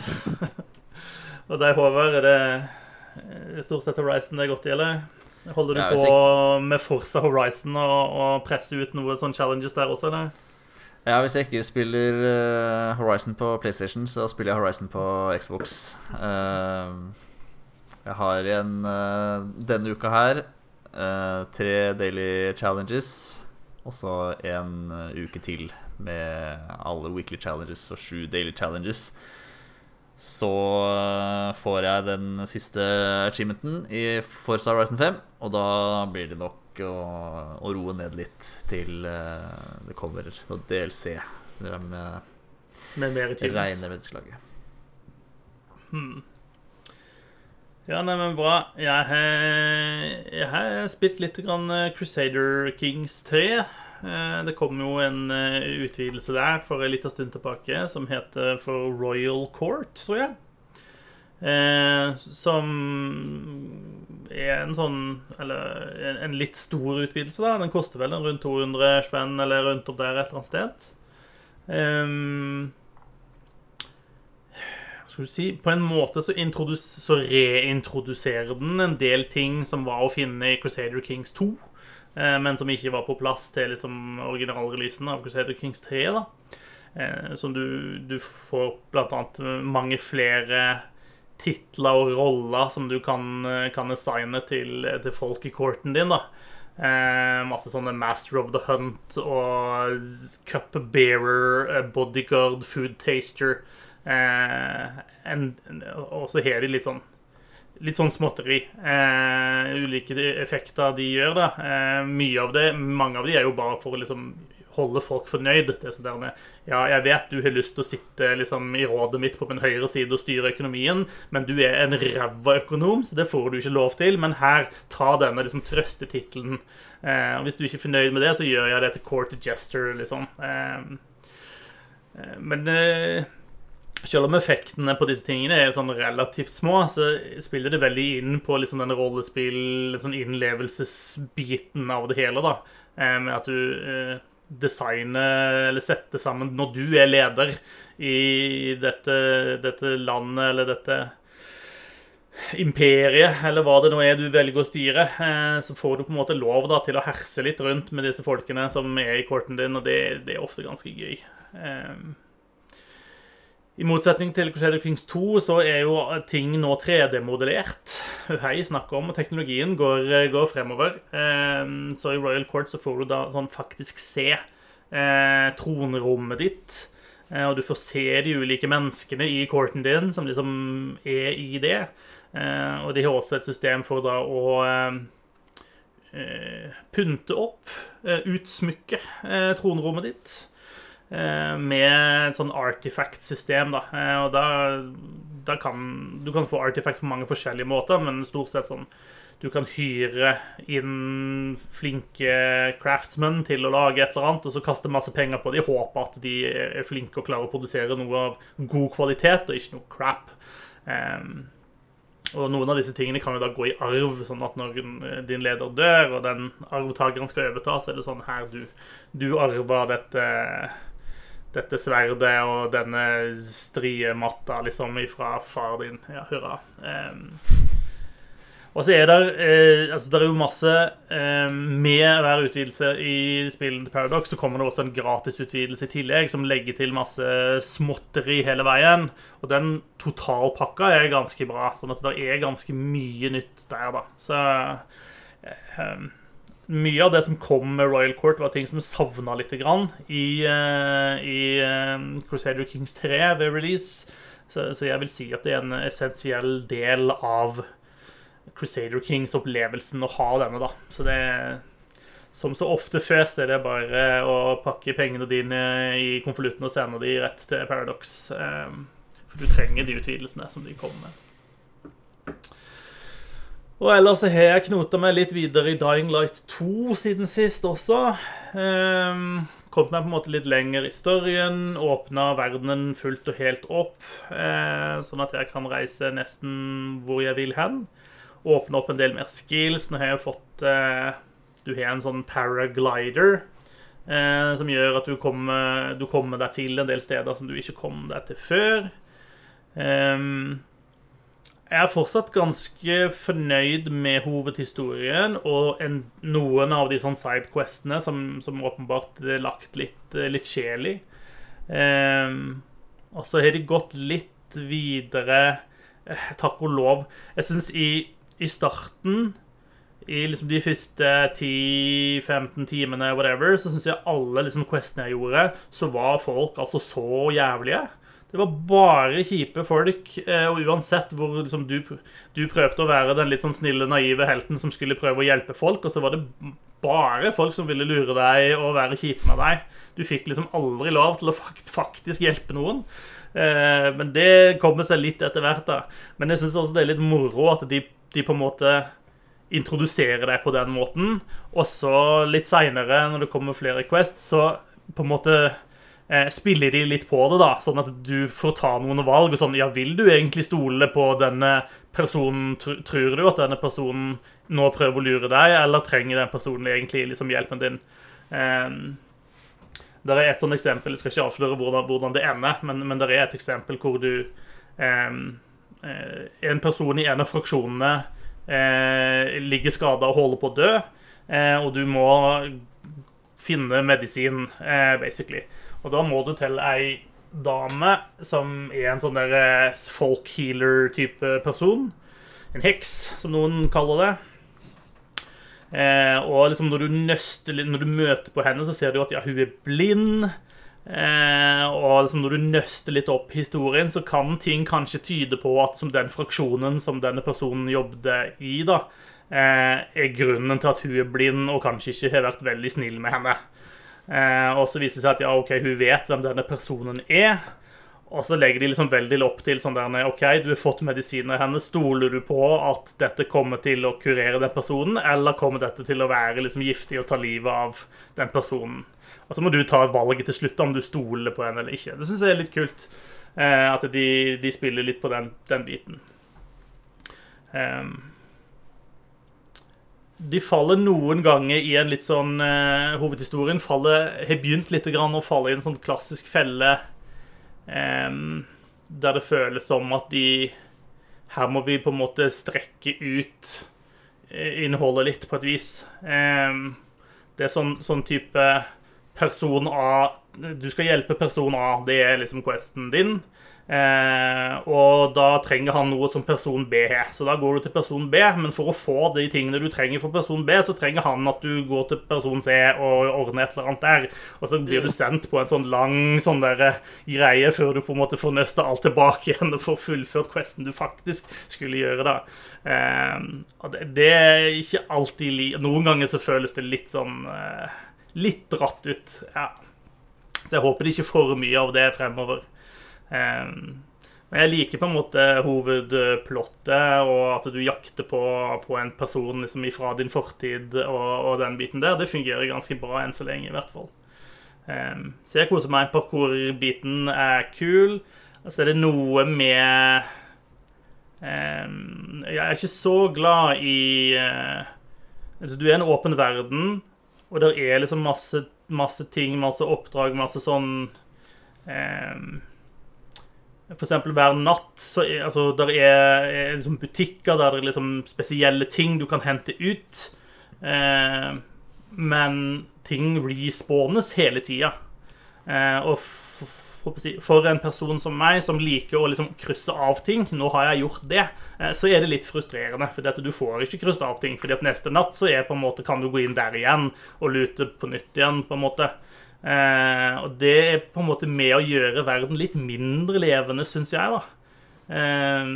A: og deg, Håvard, er det eh, stort sett Horizon det er godt i, eller? Holder du
B: Ja,
A: på
B: jeg-
A: med Forza Horizon og, og presser ut noen sånne challenges der også, eller?
B: Ja, hvis jeg ikke spiller eh, Horizon på PlayStation, så spiller jeg Horizon på Xbox. Eh, jeg har igjen eh, denne uka her eh, tre daily challenges, og så en eh, uke til med alle weekly challenges og sju daily challenges. Så får jeg den siste achievementen i Forza Horizon 5, og da blir det nok å, å roe ned litt til det kommer noe DLC. Som jeg med
A: Med mer achievements?
B: regner menneskelaget.
A: Hmm. Ja, nei, men bra. Jeg har, jeg har spilt litt grann eh, Crusader Kings 3. Eh, Det kom jo en eh, utvidelse der for en liten stund tilbake som heter for Royal Court, tror jeg. Eh, som er en sånn Eller en, litt stor utvidelse, da. Den koster vel rundt 200 spenn eller rundt opp der et eller annet sted. Um, skal si, På en måte så, så reintroduserer den en del ting som var å finne i Crusader Kings 2, eh, men som ikke var på plass til liksom, originalreleasen av Crusader Kings 3. da. Eh, som du, du får blant annet mange flere titler og roller som du kan, eh, kan assigne til, til folk i courten din. da. Eh, masse sånne Master of the Hunt og Cup Bearer, eh, Bodyguard, Food Taster. Eh, en, og så har de litt sånn Litt sånn småtteri. Eh, ulike effekter de gjør, da. Eh, mye av det, mange av de er jo bare for å liksom holde folk fornøyd. Det er sånn der ja, jeg vet du har lyst til å sitte liksom, i rådet mitt på min høyre side og styre økonomien, men du er en ræva økonom, så det får du ikke lov til. Men her, ta denne liksom, trøstetittelen. Eh, og hvis du ikke er fornøyd med det, så gjør jeg det til court gesture, liksom. Eh, eh, men eh, selv om effektene på disse tingene er sånn relativt små, så spiller det veldig inn på liksom denne rollespill, sånn innlevelsesbiten av det hele. da, eh, Med at du eh, designer eller setter sammen Når du er leder i dette, dette landet eller dette imperiet, eller hva det nå er du velger å styre, eh, så får du på en måte lov da, til å herse litt rundt med disse folkene som er i korten din, og det, det er ofte ganske gøy. I motsetning til Crusader Kings 2 så er jo ting nå 3D-modellert. Hei, snakker om, og teknologien går, går fremover. Eh, så i Royal Court så får du da sånn faktisk se eh, tronrommet ditt. Eh, og du får se de ulike menneskene i courten din som liksom er i det. Eh, og de har også et system for da å eh, eh, pynte opp, eh, utsmykke eh, tronrommet ditt. Eh, Med et sånn artifact-system. da. Eh, Og da, da kan du kan få artifacts på mange forskjellige måter, men stort sett sånn du kan hyre inn flinke craftsmen til å lage et eller annet, og så kaste masse penger på det i håp at de er flinke og klarer å produsere noe av god kvalitet, og ikke noe crap. Um, og noen av disse tingene kan jo da gå i arv, sånn at når din leder dør, og den arvtakeren skal overta, så er det sånn her du, du arver dette dette sverdet og denne striematta liksom ifra far din. Ja, hurra. Um, Og så er det, eh, altså jo masse eh, Med hver utvidelse i spillet Paradox så kommer det også en gratisutvidelse i tillegg som legger til masse småtteri hele veien. Og den totalpakka er ganske bra, sånn at det er ganske mye nytt der, da. Så eh, mye av det som kom med Royal Court, var ting som savna litt grann i, eh, i eh, Crusader Kings 3 ved release. Så, så jeg vil si at det er en essensiell del av Crusader Kings-opplevelsen å ha denne, da. Så det Som så ofte før, så er det bare å pakke pengene dine i konvolutten og sende de rett til Paradox. eh, For du trenger de utvidelsene som de kommer med. Og ellers har jeg knota meg litt videre i Dying Light 2 siden sist også. Um, Kommet meg på en måte litt lenger i storyen. Åpna verdenen fullt og helt opp, eh, sånn at jeg kan reise nesten hvor jeg vil hen. Åpne opp en del mer skills. Nå har jeg fått eh, Du har en sånn paraglider. Eh, som gjør at du kommer, du kommer deg til en del steder som du ikke kom deg til før. Um, jeg er fortsatt ganske fornøyd med hovedhistorien og en, noen av de sånn sidequestene som, som åpenbart er lagt litt, litt sjel i. Um, og så har de gått litt videre, eh, takk og lov. Jeg syns i, i, starten, i liksom de første 10-15 timene, whatever, så syns jeg alle liksom questene jeg gjorde, så var folk altså så jævlige. Det var bare kjipe folk, eh, og uansett hvor liksom, du, du, prøvde å være den litt sånn snille, naive helten som skulle prøve å hjelpe folk, og så var det bare folk som ville lure deg og være kjipe med deg. Du fikk liksom aldri lov til å faktisk hjelpe noen. Eh, men det kommer seg litt etter hvert, da. Men jeg syns også det er litt moro at de, de på en måte introduserer deg på den måten, og så litt seinere, når det kommer flere Quest, så på en måte spiller de litt på det, da, sånn at du får ta noen valg. og sånn, ja, Vil du egentlig stole på denne personen? Tror du at denne personen nå prøver å lure deg, eller trenger den personen egentlig liksom hjelpen din? Eh, det er et sånt eksempel, Jeg skal ikke avsløre hvordan, hvordan det ender, men, men det er et eksempel hvor du eh, En person i en av fraksjonene eh, ligger skada og holder på å dø, eh, og du må finne medisin, eh, basically. Og da må du til ei dame som er en sånn der eh, folk healer-type person. En heks, som noen kaller det. Eh, og liksom når du nøster Når du møter på henne, så ser du at ja, hun er blind. Eh, og liksom når du nøster litt opp historien, så kan ting kanskje tyde på at som den fraksjonen som denne personen jobbet i, da, eh, er grunnen til at hun er blind og kanskje ikke har vært veldig snill med henne. Eh, og så viser det seg at ja, ok, hun vet hvem denne personen er. Og så legger de liksom veldig opp til sånn der OK, du har fått medisiner henne. Stoler du på at dette kommer til å kurere den personen, eller kommer dette til å være liksom giftig og ta livet av den personen? Og så må du ta valget til slutt om du stoler på henne eller ikke. Det syns jeg er litt kult. Eh, at de, de, spiller litt på den, den biten. Um, de faller noen ganger i en litt sånn uh, Hovedhistorien faller, har begynt litt grann å falle i en sånn klassisk felle um, der det føles som at de Her må vi på en måte strekke ut eh, innholdet litt, på et vis. Det er sånn, sånn type person A Du skal hjelpe person A, det er liksom questen din. Eh, og da trenger han noe som person B har. Så da går du til person B, men for å få de tingene du trenger for person B, så trenger han at du går til person C og ordner et eller annet der. Og så blir du sendt på en sånn lang sånn der eh, greie før du på en måte får nøsta alt tilbake igjen og får fullført questen du faktisk skulle gjøre. da. Eh, det, er ikke alltid li Noen ganger så føles det litt sånn eh, Litt dratt ut. ja. Så jeg håper det ikke får mye av det fremover. Men jeg liker på en måte hovedplottet, og at du jakter på, på en person liksom fra din fortid og, og, den biten der. Det fungerer ganske bra enn så lenge, i hvert fall. Så jeg koser meg. Parkour-biten er kul. Så er det noe med Jeg er ikke så glad i uh, altså Du er en åpen verden, og der er liksom masse, masse ting, masse oppdrag, masse sånn um, For eksempel hver natt så altså, der er, er liksom butikker der det er liksom spesielle ting du kan hente ut. Eh, men ting respawnes hele tida. Eh, og for en person som meg, som liker å liksom krysse av ting Nå har jeg gjort det. Eh, så er det litt frustrerende, fordi du får ikke krysset av ting. fordi at neste natt så er på en måte, kan du gå inn der igjen og lute på nytt igjen. på en måte. Eh, og det er på en måte med å gjøre verden litt mindre levende, syns jeg. da. Eh,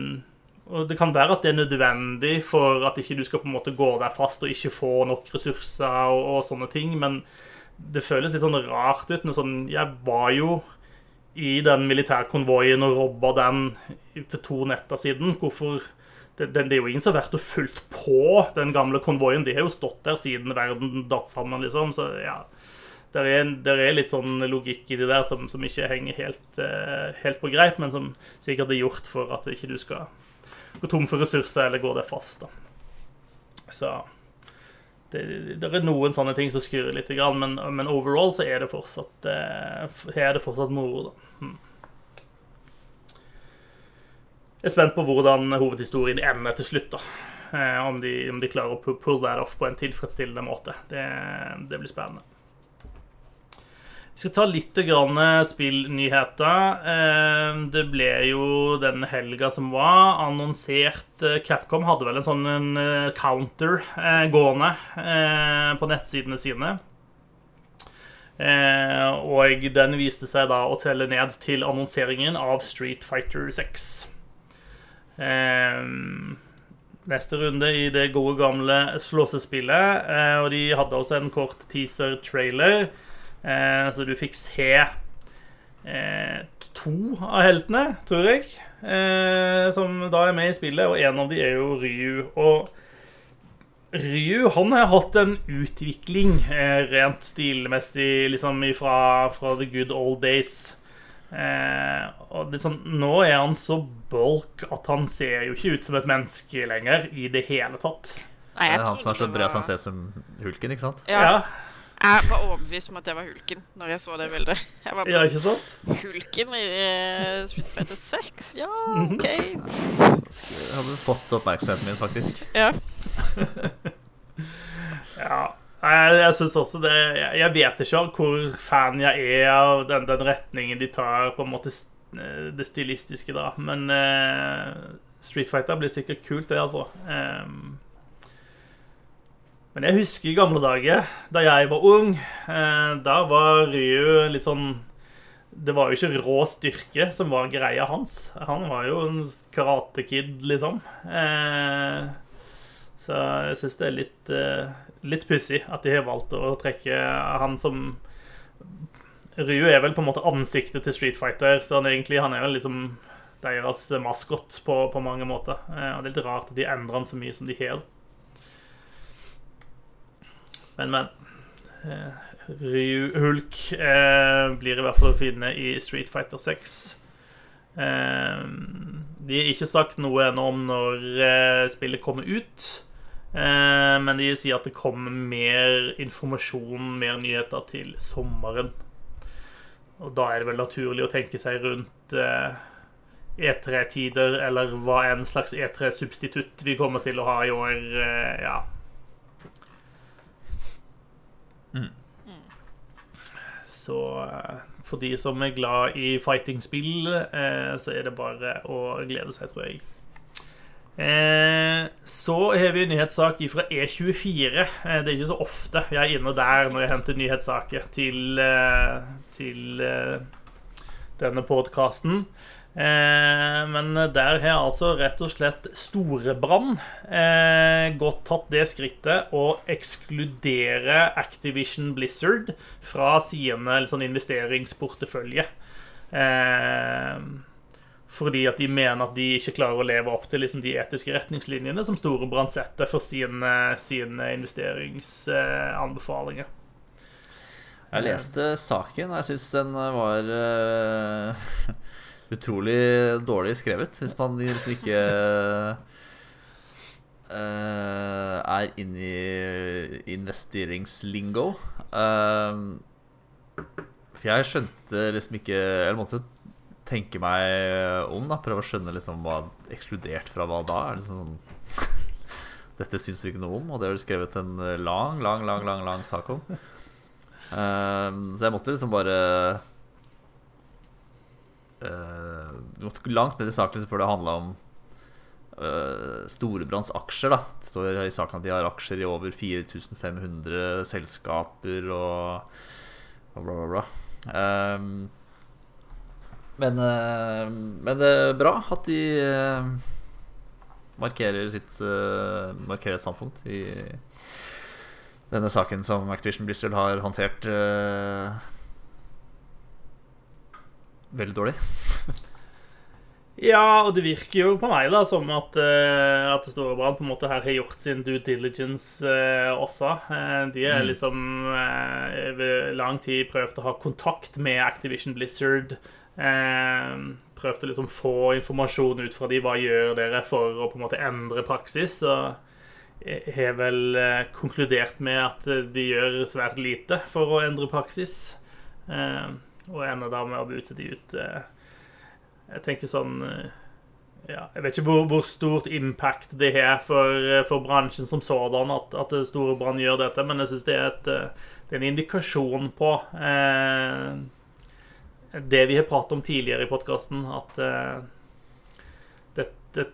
A: og det kan være at det er nødvendig for at ikke du skal på en måte gå der fast og ikke få nok ressurser og, og sånne ting, men det føles litt sånn rart ut. Sånn, jeg var jo i den militærkonvoien og robba den for to netter siden. Hvorfor det, det, det, er jo ingen som har vært og fulgt på den gamle konvoien. De har jo stått der siden verden datt sammen, liksom. Så ja det er, der er, litt sånn logikk i det der som, som ikke henger helt, uh, helt, på greip, men som sikkert er gjort for at ikke du skal gå tom for ressurser eller gå der fast. da. Så det, det, er noen sånne ting som skurrer litt, men, men overall så er det fortsatt, uh, er det fortsatt moro. da. Hmm. Jeg er spent på hvordan hovedhistorien ender til slutt. da. Uh, om, de, om, de, klarer å pull that off på en tilfredsstillende måte. Det, det blir spennende. Vi skal ta litt spillnyheter. Eh, det ble jo den helga som var, annonsert eh, Capcom hadde vel en sånn eh, counter gående på nettsidene sine. Og den viste seg da å telle ned til annonseringen av Street Fighter 6. Neste runde i det gode, gamle slåssespillet. Og de hadde også en kort teaser-trailer Eh, så du fikk se eh, to av heltene, tror jeg, eh, som da er med i spillet. Og en av de er jo Ryu. Og Ryu han har hatt en utvikling rent stilmessig liksom fra, fra the good old days. Eh, og sånn, nå er han så bulk at han ser jo ikke ut som et menneske lenger i det hele tatt.
B: Nei, det er han som er så bred at han ser som hulken, ikke sant?
C: Ja. ja. Jeg var overbevist om at det var Hulken når jeg så det bildet. Jeg var
A: ja, ikke sant?
C: Hulken i uh, Street Fighter 6? Ja, mhm. OK.
B: Jeg hadde fått oppmerksomheten min, faktisk.
C: Ja.
A: ja. Jeg, jeg syns også det Jeg vet ikke hvor fan jeg er av den, den, retningen de tar, på en måte eh, det stilistiske, da. Men uh, Street Fighter blir sikkert kult, det, altså. Um, men jeg husker i gamle dager, da jeg var ung, eh, da var Ryu litt sånn Det var jo ikke rå styrke som var greia hans. Han var jo en karatekid, liksom. Eh, så jeg syns det er litt, eh, litt pussig at de har valgt å trekke han som Ryu er vel på en måte ansiktet til Street Fighter, så han, egentlig, han er vel liksom deres maskot på, på mange måter. Og det er litt rart at de endrer han så mye som de har. Men, men. Eh, Hulk eh, blir i hvert fall å finne i Street Fighter 6. Eh, de har ikke sagt noe ennå om når spillet kommer ut. Men de sier at det kommer mer informasjon, mer nyheter, til sommeren. Og da er det vel naturlig å tenke seg rundt E3-tider, e eller hva en slags E3-substitutt vi kommer til å ha i år. ja Så eh, for de som er glad i fighting-spill, eh, så er det bare å glede seg, tror jeg. Eh, så har vi en nyhetssak fra E24. Det er ikke så ofte jeg er inne der når jeg henter nyhetssaker til, til denne podkasten. Eh, men der har altså rett og slett Storebrann eh, godt tatt det skrittet å ekskludere Activision Blizzard fra sine sånn, investeringsportefølje. Eh, fordi at de mener at de ikke klarer å leve opp til liksom, de etiske retningslinjene som Storebrand setter for sine, sine investeringsanbefalinger.
B: Jeg leste saken, og jeg syns den var utrolig dårlig skrevet. Hvis man liksom ikke uh, er inne i investeringslingo. Uh, for jeg skjønte liksom ikke Eller måtte tenke meg om, da. Prøve å skjønne liksom hva ekskludert fra hva da. Er det sånn Dette syns du ikke noe om, og det har du skrevet en lang, lang, lang, lang, lang sak om. Uh, så jeg måtte liksom bare uh, måtte langt ned i saken før det handla om uh, Storebrands aksjer. da Det står i saken at de har aksjer i over 4500 selskaper og, og bla, bla, bla. Um, men, uh, men det er bra at de markerer sitt Markerer standpunkt i denne saken som Activision Blizzard har håndtert veldig dårlig.
A: Ja, og det virker jo på meg da som at, uh, at Storebrand på en måte her har gjort sin due diligence uh, også. Uh, de har
B: Mm.
A: liksom over lang tid prøvd å ha kontakt med Activision Blizzard. prøvd å liksom få informasjon ut fra de hva gjør dere for å på en måte endre praksis. Og har vel konkludert med at de gjør svært lite for å endre praksis. Og ender da med å bute de ut. Jeg tenker sånn eh, ja, Jeg vet ikke hvor, hvor stort impact det har for, eh, for bransjen som sådan at, at Storebrand gjør dette, men jeg syns det, eh, det er en indikasjon på eh, det vi har pratet om tidligere i podkasten, at eh, det, det,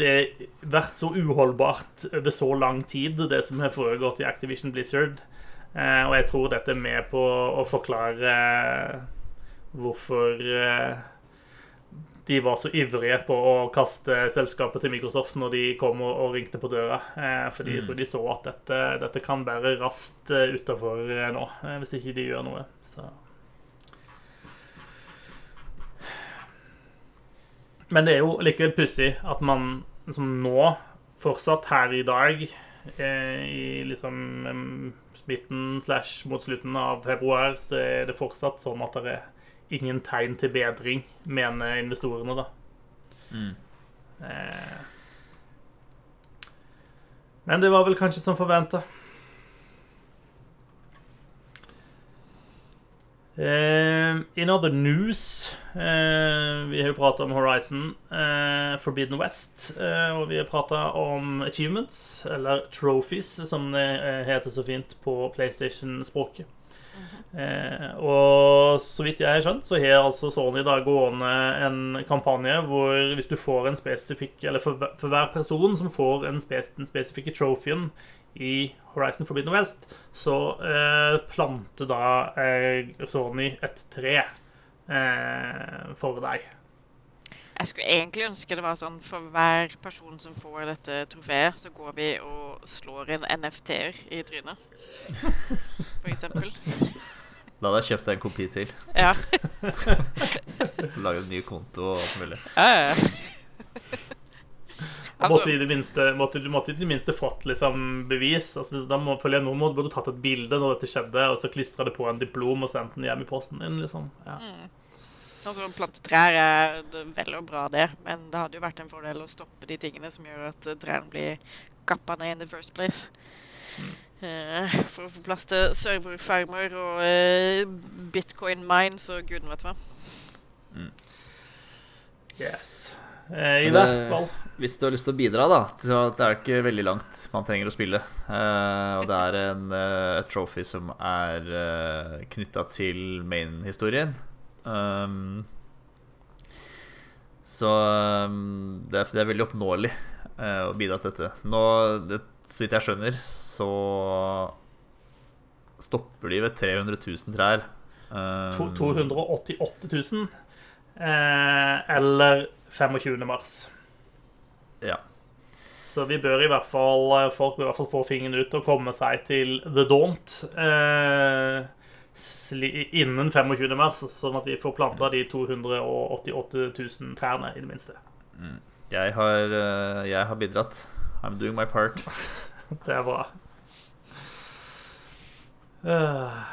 A: det har vært så uholdbart over så lang tid, det som har foregått i Activision Blizzard. Eh, og jeg tror dette er med på å forklare eh, hvorfor eh, de var så ivrige på å kaste selskapet til Microsoft når de kom og, og ringte på døra. Eh, fordi jeg tror de så at dette, dette kan bære raskt eh, utafor nå, hvis ikke de gjør noe. Så. Men det er jo likevel pussig at man liksom nå, fortsatt her i dag, i liksom em, midten slash mot slutten av februar, så er det fortsatt sånn at det er ingen tegn til bedring, mener investorene, da.
B: Mm.
A: Eh. Men det var vel kanskje som forventa. Eh, in other news eh, Vi har jo prata om Horizon eh, Forbidden West. Eh, og vi har prata om achievements, eller trophies, som det heter så fint på PlayStation-språket. Eh, og så vidt jeg har skjønt, så har altså Sony da gående en kampanje hvor hvis du får en spesifikk Eller for, for hver person som får en spes, den spesifikke trophyen i Horizon Forbidden West, så eh, planter da eh, Sony et tre eh, for deg.
C: Jeg skulle egentlig ønske det var sånn for hver person som får dette trofeet, så går vi og slår en NFT-er i trynet. For eksempel.
B: Da hadde jeg kjøpt en kopi til.
C: Ja.
B: Laget en ny konto og alt mulig.
C: ja, ja, ja.
A: måtte
C: Altså,
A: i det minste, måtte, du måtte i det minste fått liksom bevis. Altså, da må, føler jeg Noen måtte burde tatt et bilde når dette skjedde, og så klistra det på en diplom og sendt den hjem i posten din. liksom. Ja.
C: altså plante trær er det vel og bra, det, men det hadde jo vært en fordel å stoppe de tingene som gjør at trærne blir kappa ned in the first place. Eh, for å få plass til serverfarmer og eh, bitcoin mines og guden vet hva.
A: Yes. Eh, I hvert fall.
B: Hvis du har lyst til å bidra, da så det er ikke veldig langt man trenger å spille. Eh, og det er en eh, et trophy som er uh, knytta til main-historien. Um, så um, det, er, det er veldig oppnåelig eh, å bidra til dette. Nå, det, så vidt jeg skjønner, så stopper de ved 300 000 trær. Um,
A: 288 000. Eh, eller 25. mars.
B: Ja.
A: Så vi bør i hvert fall eh, folk bør i hvert fall få fingeren ut og komme seg til The Daunt eh, innen 25. mars, sånn at vi får planta de 288 000 trærne, i det minste.
B: Jeg har, eh, jeg har bidratt. I'm doing my part.
A: Det er bra. Uh,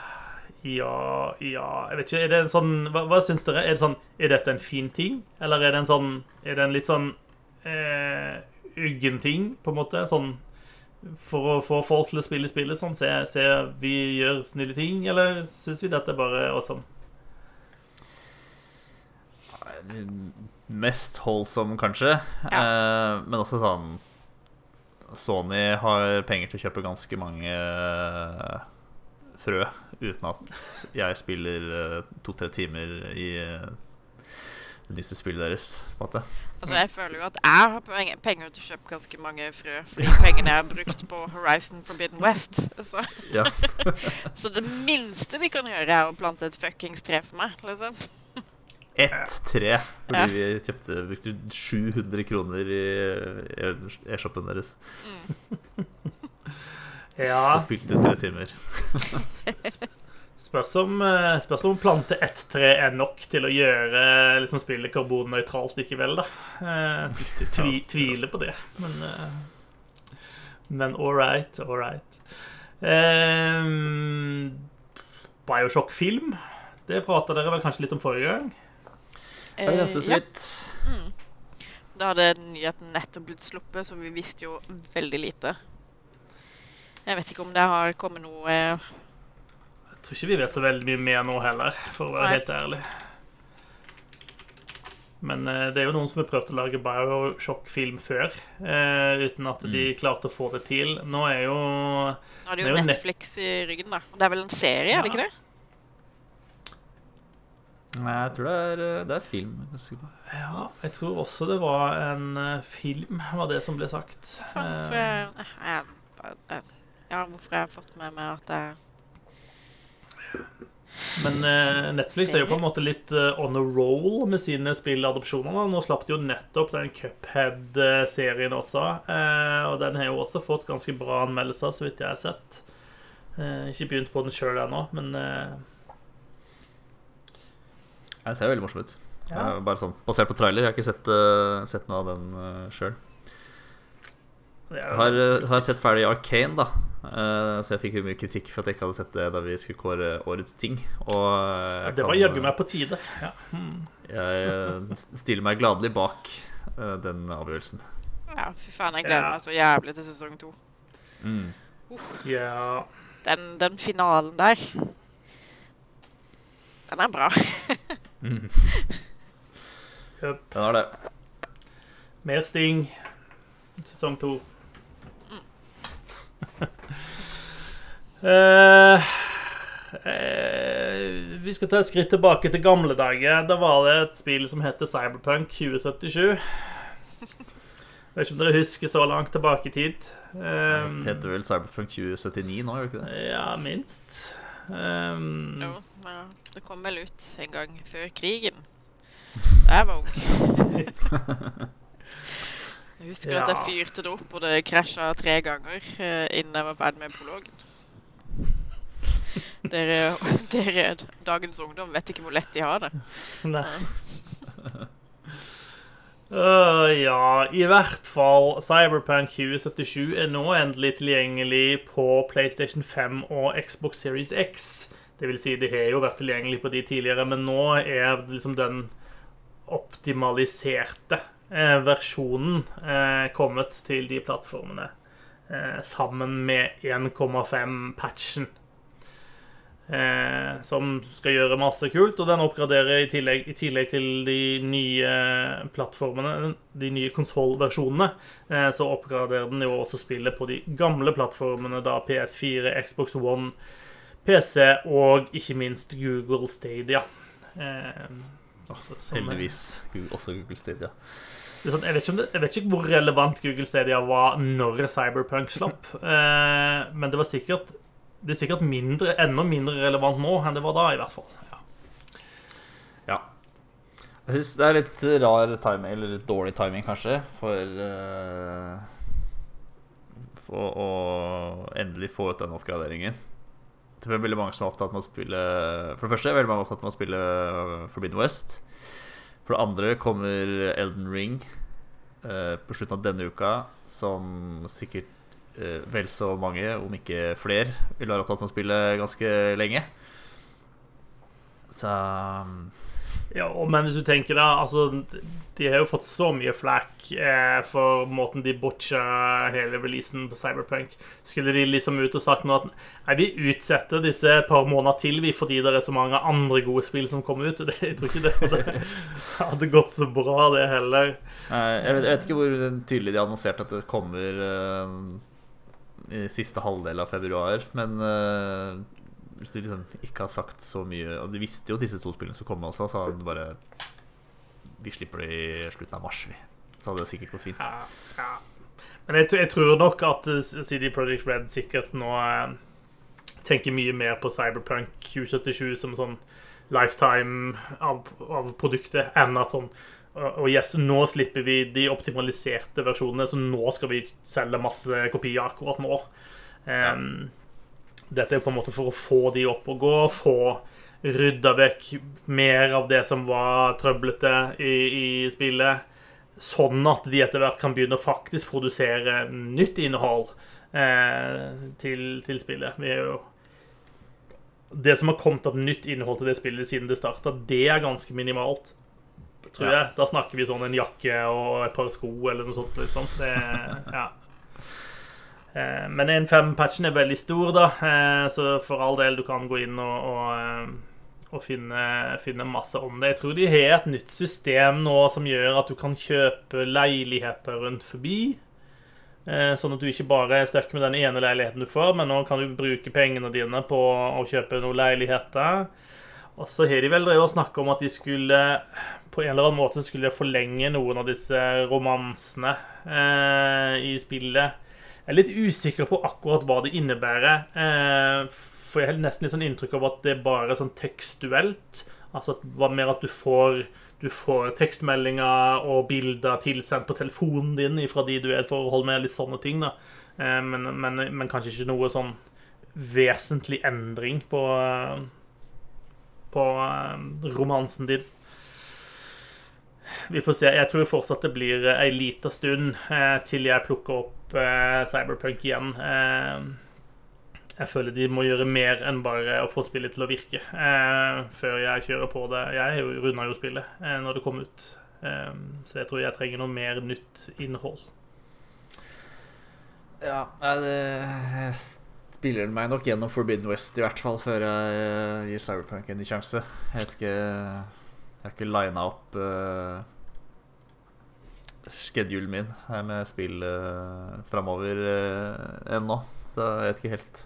A: ja, ja Jeg vet ikke, er det en sånn Hva, hva syns dere? Er det sånn Er dette en fin ting? Eller er det en sånn Er det en litt sånn eh, uggen ting, på en måte? Sånn for å få folk til å spille spillet sånn? Se, se vi gjør snille ting, eller syns vi dette er bare awesome?
B: mest holdsom, kanskje. Eh, men også sånn Sony har penger til å kjøpe ganske mange eh, frø uten at jeg spiller eh, to-tre timer i eh, det nyeste spillet deres. på en måte
C: Altså, jeg føler jo at jeg har penger til å kjøpe ganske mange frø, fordi pengene jeg har brukt på Horizon Forbidden West. Så,
B: Ja.
C: så det minste vi kan gjøre, er å plante et fuckings tre for meg. liksom.
B: Ett tre, fordi
C: Ja.
B: vi kjøpte brukte 700 kroner i e-shoppen deres.
A: Ja,
B: Og spilte tre timer.
A: spørs om, eh, spørs om plante ett tre er nok til å gjøre liksom, spillet karbonnøytralt likevel, da. Eh, tvi, tviler på det, men eh, Men all right, all right. Um, Bioshock-film. Det prata dere vel kanskje litt om forrige gang?
B: Jeg venter så
C: ja.
B: litt.
C: Da hadde nyheten nettopp blitt sluppet, så vi visste jo veldig lite. Jeg vet ikke om det har kommet noe eh,
A: Jeg tror ikke vi vet så veldig mye mer nå heller, for å være
C: Nei.
A: helt ærlig. Men eh, det er jo noen som har prøvd å lage Bioshock-film før, eh, uten at de klarte å få det til. Nå er jo
C: Nå har de
A: Det er
C: jo
A: jo net-
C: Netflix i ryggen, da. Og det er vel en serie, er det ikke det?
B: Nei, jeg tror det er, eh, det er film. jeg er.
A: Ja, jeg tror også det var en eh, film, var det som ble sagt.
C: Hvorfor
A: Eh,
C: jeg, jeg, jeg, ja, hvorfor jeg har fått med meg at jeg
A: Men eh, Netflix er jo på en måte litt uh, on a roll med sine spilladopsjoner. da. Nå slapp de jo nettopp den Cuphead-serien også. eh, og den har jo også fått ganske bra anmeldelser, så vidt jeg har sett. Eh, ikke begynt på den sjøl ennå, men eh,
B: Det ser veldig morsom ut.
A: Ja.
B: Eh, Bare sånn, Basert på trailer. Jeg har ikke sett, uh, sett noe av den uh, sjøl.
A: jo-
B: har, uh, har sett ferdig Arcane, da. Uh, så jeg fikk jo mye kritikk for at jeg ikke hadde sett det da vi skulle kåre årets ting. Og jeg
A: det var jaggu meg på tide. Ja. Hmm.
B: Jeg stiller meg gladelig bak den avgjørelsen.
C: Ja, fy faen, jeg gleder meg så jævlig til sesong to.
B: Mm.
A: Yeah.
C: Den, den finalen der Den er bra.
B: Mm. Den har det.
A: Mer Sting. Sesong to. uh, uh, vi skal ta et skritt tilbake til gamle dager. Da var det et spill som het Cyberpunk 2077. Jeg vet ikke om dere husker så langt tilbake i tid. Um,
B: Det heter vel Cyberpunk 2079 nå, gjør det ikke det?
A: ja, minst. Um,
C: Jo, ja, det kom vel ut en gang før krigen. Da jeg var ung. Jeg husker at jeg fyrte det opp, og det krasja tre ganger uh, innen jeg var ferdig med prologen. Dere, dere, dagens ungdom, vet ikke hvor lett de har det.
A: Nei. Øh, ja, i hvert fall Cyberpunk 2077 er nå endelig tilgjengelig på PlayStation 5 og Xbox Series X. Det vil si, det har jo vært tilgjengelig på de tidligere, men nå er liksom den optimaliserte eh, versjonen eh, kommet til de plattformene. Eh, sammen med 1,5-patchen. Eh, som skal gjøre masse kult, og den oppgraderer i tillegg, i tillegg til de nye plattformene, de nye konsollversjonene, eh, så oppgraderer den jo også spillet på de gamle plattformene, da PS4, Xbox One, PC og ikke minst Google Stadia. Eh, også, som-
B: Heldigvis. Også Google Stadia.
A: sånn, jeg, vet det, jeg vet ikke hvor relevant Google Stadia var når Cyberpunk slapp, eh, men det var sikkert det er sikkert mindre, enda mindre relevant nå enn det var da, i hvert fall. Ja.
B: Ja. Jeg syns det er litt rar timing, eller litt dårlig timing kanskje, for uh, For å endelig få ut den oppgraderingen. Det er veldig mange som er opptatt med å spille For det første er veldig mange opptatt med å spille eh, Forbidden West. For det andre kommer Elden Ring uh, på slutten av denne uka, som sikkert vel så mange, om ikke flere, vil være opptatt med å spille ganske lenge. Så um,
A: Ja, men hvis du tenker da altså, De har jo fått så mye flak eh, for måten de botcha hele releasen på Cyberpunk. Skulle de liksom ut og sagt nå at Nei, vi utsetter disse et par måneder til vi fordi det er så mange andre gode spill som kommer ut. Det, jeg tror ikke det hadde, hadde gått så bra, det heller.
B: Jeg vet, jeg vet ikke hvor tydelig de annonserte at det kommer uh, siste halvdel av februar, men uh, hvis de liksom ikke har sagt så mye Og de visste jo at disse to spillene skulle komme også, så hadde de bare Vi slipper det i slutten av mars, vi. Så hadde det sikkert gått fint.
A: Ja, ja. Men jeg, jeg, tror nok at CD Project Red sikkert nå eh, tenker mye mer på Cyberpunk 2077 som sånn lifetime av, av produktet enn at sånn og yes, nå slipper vi de optimaliserte versjonene, så nå skal vi selge masse kopier akkurat nå. Um. Dette er på en måte for å få de opp og gå, få rydda vekk mer av det som var trøblete i, i spillet, sånn at de etter hvert kan begynne å faktisk produsere nytt innhold eh, til, til, spillet. Vi er jo det som har kommet av nytt innhold til det spillet siden det starta, det er ganske minimalt. Tror jeg. Da snakker vi sånn en jakke og et par sko eller noe sånt. Liksom. Det, ja. Eh, men 1.5-patchen er veldig stor, da, eh, så for all del, du kan gå inn og, og, eh, og finne, finne, masse om det. Jeg tror de har et nytt system nå som gjør at du kan kjøpe leiligheter rundt forbi. Sånn at du ikke bare er stuck med den ene leiligheten du får, men nå kan du bruke pengene dine på å kjøpe noen leiligheter. Og så har de vel drevet og snakka om at de skulle på en eller annen måte skulle forlenge noen av disse romansene eh, i spillet. Jeg er litt usikker på akkurat hva det innebærer. Eh, for jeg har nesten litt sånn inntrykk av at det er bare sånn tekstuelt. Altså at, mer at du får, du får tekstmeldinger og bilder tilsendt på telefonen din fra de du er i forhold med. Litt sånne ting. da. Eh, men, men, men, kanskje ikke noe sånn vesentlig endring på, på eh, romansen din. Vi får se. Jeg tror fortsatt det blir ei lita stund eh, til jeg plukker opp Eh, Cyberpunk igjen. Eh, jeg føler de må gjøre mer enn bare å få spillet til å virke eh, før jeg kjører på det. Jeg runda jo spillet når det kom ut, så jeg tror jeg trenger noe mer nytt innhold.
B: Ja, det spiller meg nok gjennom Forbidden West i hvert fall før jeg gir Cyberpunk en ny sjanse. Jeg vet ikke Jeg har ikke lina opp schedulen min her med spill uh, framover uh, ennå. Så jeg vet ikke helt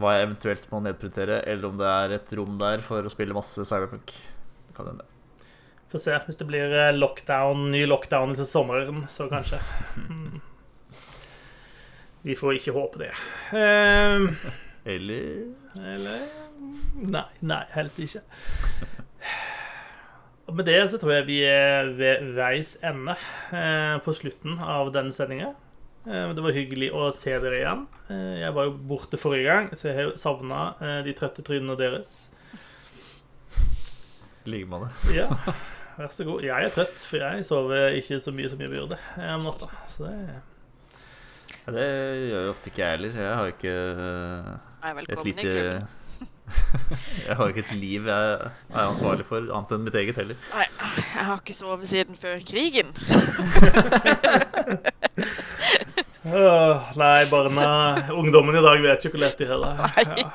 B: hva jeg eventuelt må nedprioritere, eller om det er et rom der for å spille masse Cyberpunk. Det kan hende.
A: Får se. Hvis det blir lockdown, ny lockdown til sommeren, så kanskje. Vi får ikke håpe det. Um,
B: eller
A: Eller Nei, nei, helst ikke. Og med det så tror jeg vi er ved veis ende eh, på slutten av denne sendinga. Eh, det var hyggelig å se dere igjen. Eh, jeg var jo borte forrige gang, så jeg har jo savna de trøtte trynene deres.
B: I like måte.
A: Ja, vær så god. Jeg er trøtt, for jeg sover ikke så mye som jeg burde om natta. Så det
B: ja, Det gjør jo ofte ikke jeg heller. Jeg har jo ikke et lite jeg har ikke et liv jeg er ansvarlig for, annet enn mitt eget heller.
C: Nei, jeg har ikke sovet siden før krigen.
A: nei, barna Ungdommen i dag vet jo hvor lett de har det. Ja.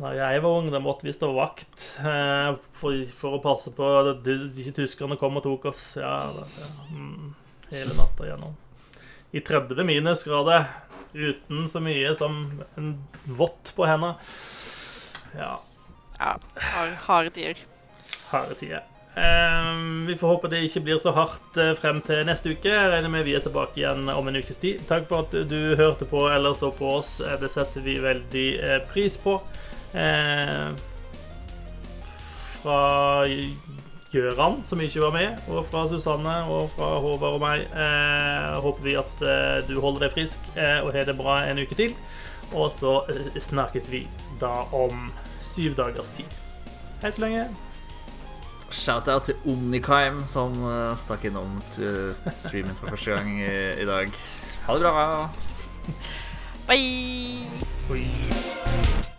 A: Da jeg var ung, da måtte vi stå vakt eh, for, for, å passe på at ikke tyskerne kom og tok oss. Ja, det, ja. Mm, hele natta gjennom. I 30 minusgrader uten så mye som en vått på hendene. Ja.
C: ja harde tider.
A: Harde tider. Um, vi får håpe det ikke blir så hardt uh, frem til neste uke. Jeg regner med vi er tilbake igjen om en ukes tid. Takk for at du hørte på eller så på oss. Eh, det setter vi veldig uh, pris på. Uh, fra Gjøran, som ikke var med, og fra Susanne og fra Håvard og meg. Eh, håper vi at eh, du holder deg frisk eh, og har det bra en uke til. Og så eh, snakkes vi da om syv dagers tid. Hei så lenge.
B: Shout-out til Omnikime, som uh, stakk innom streamen for første gang i, i dag. Ha det bra.
C: Bye.
A: Bye.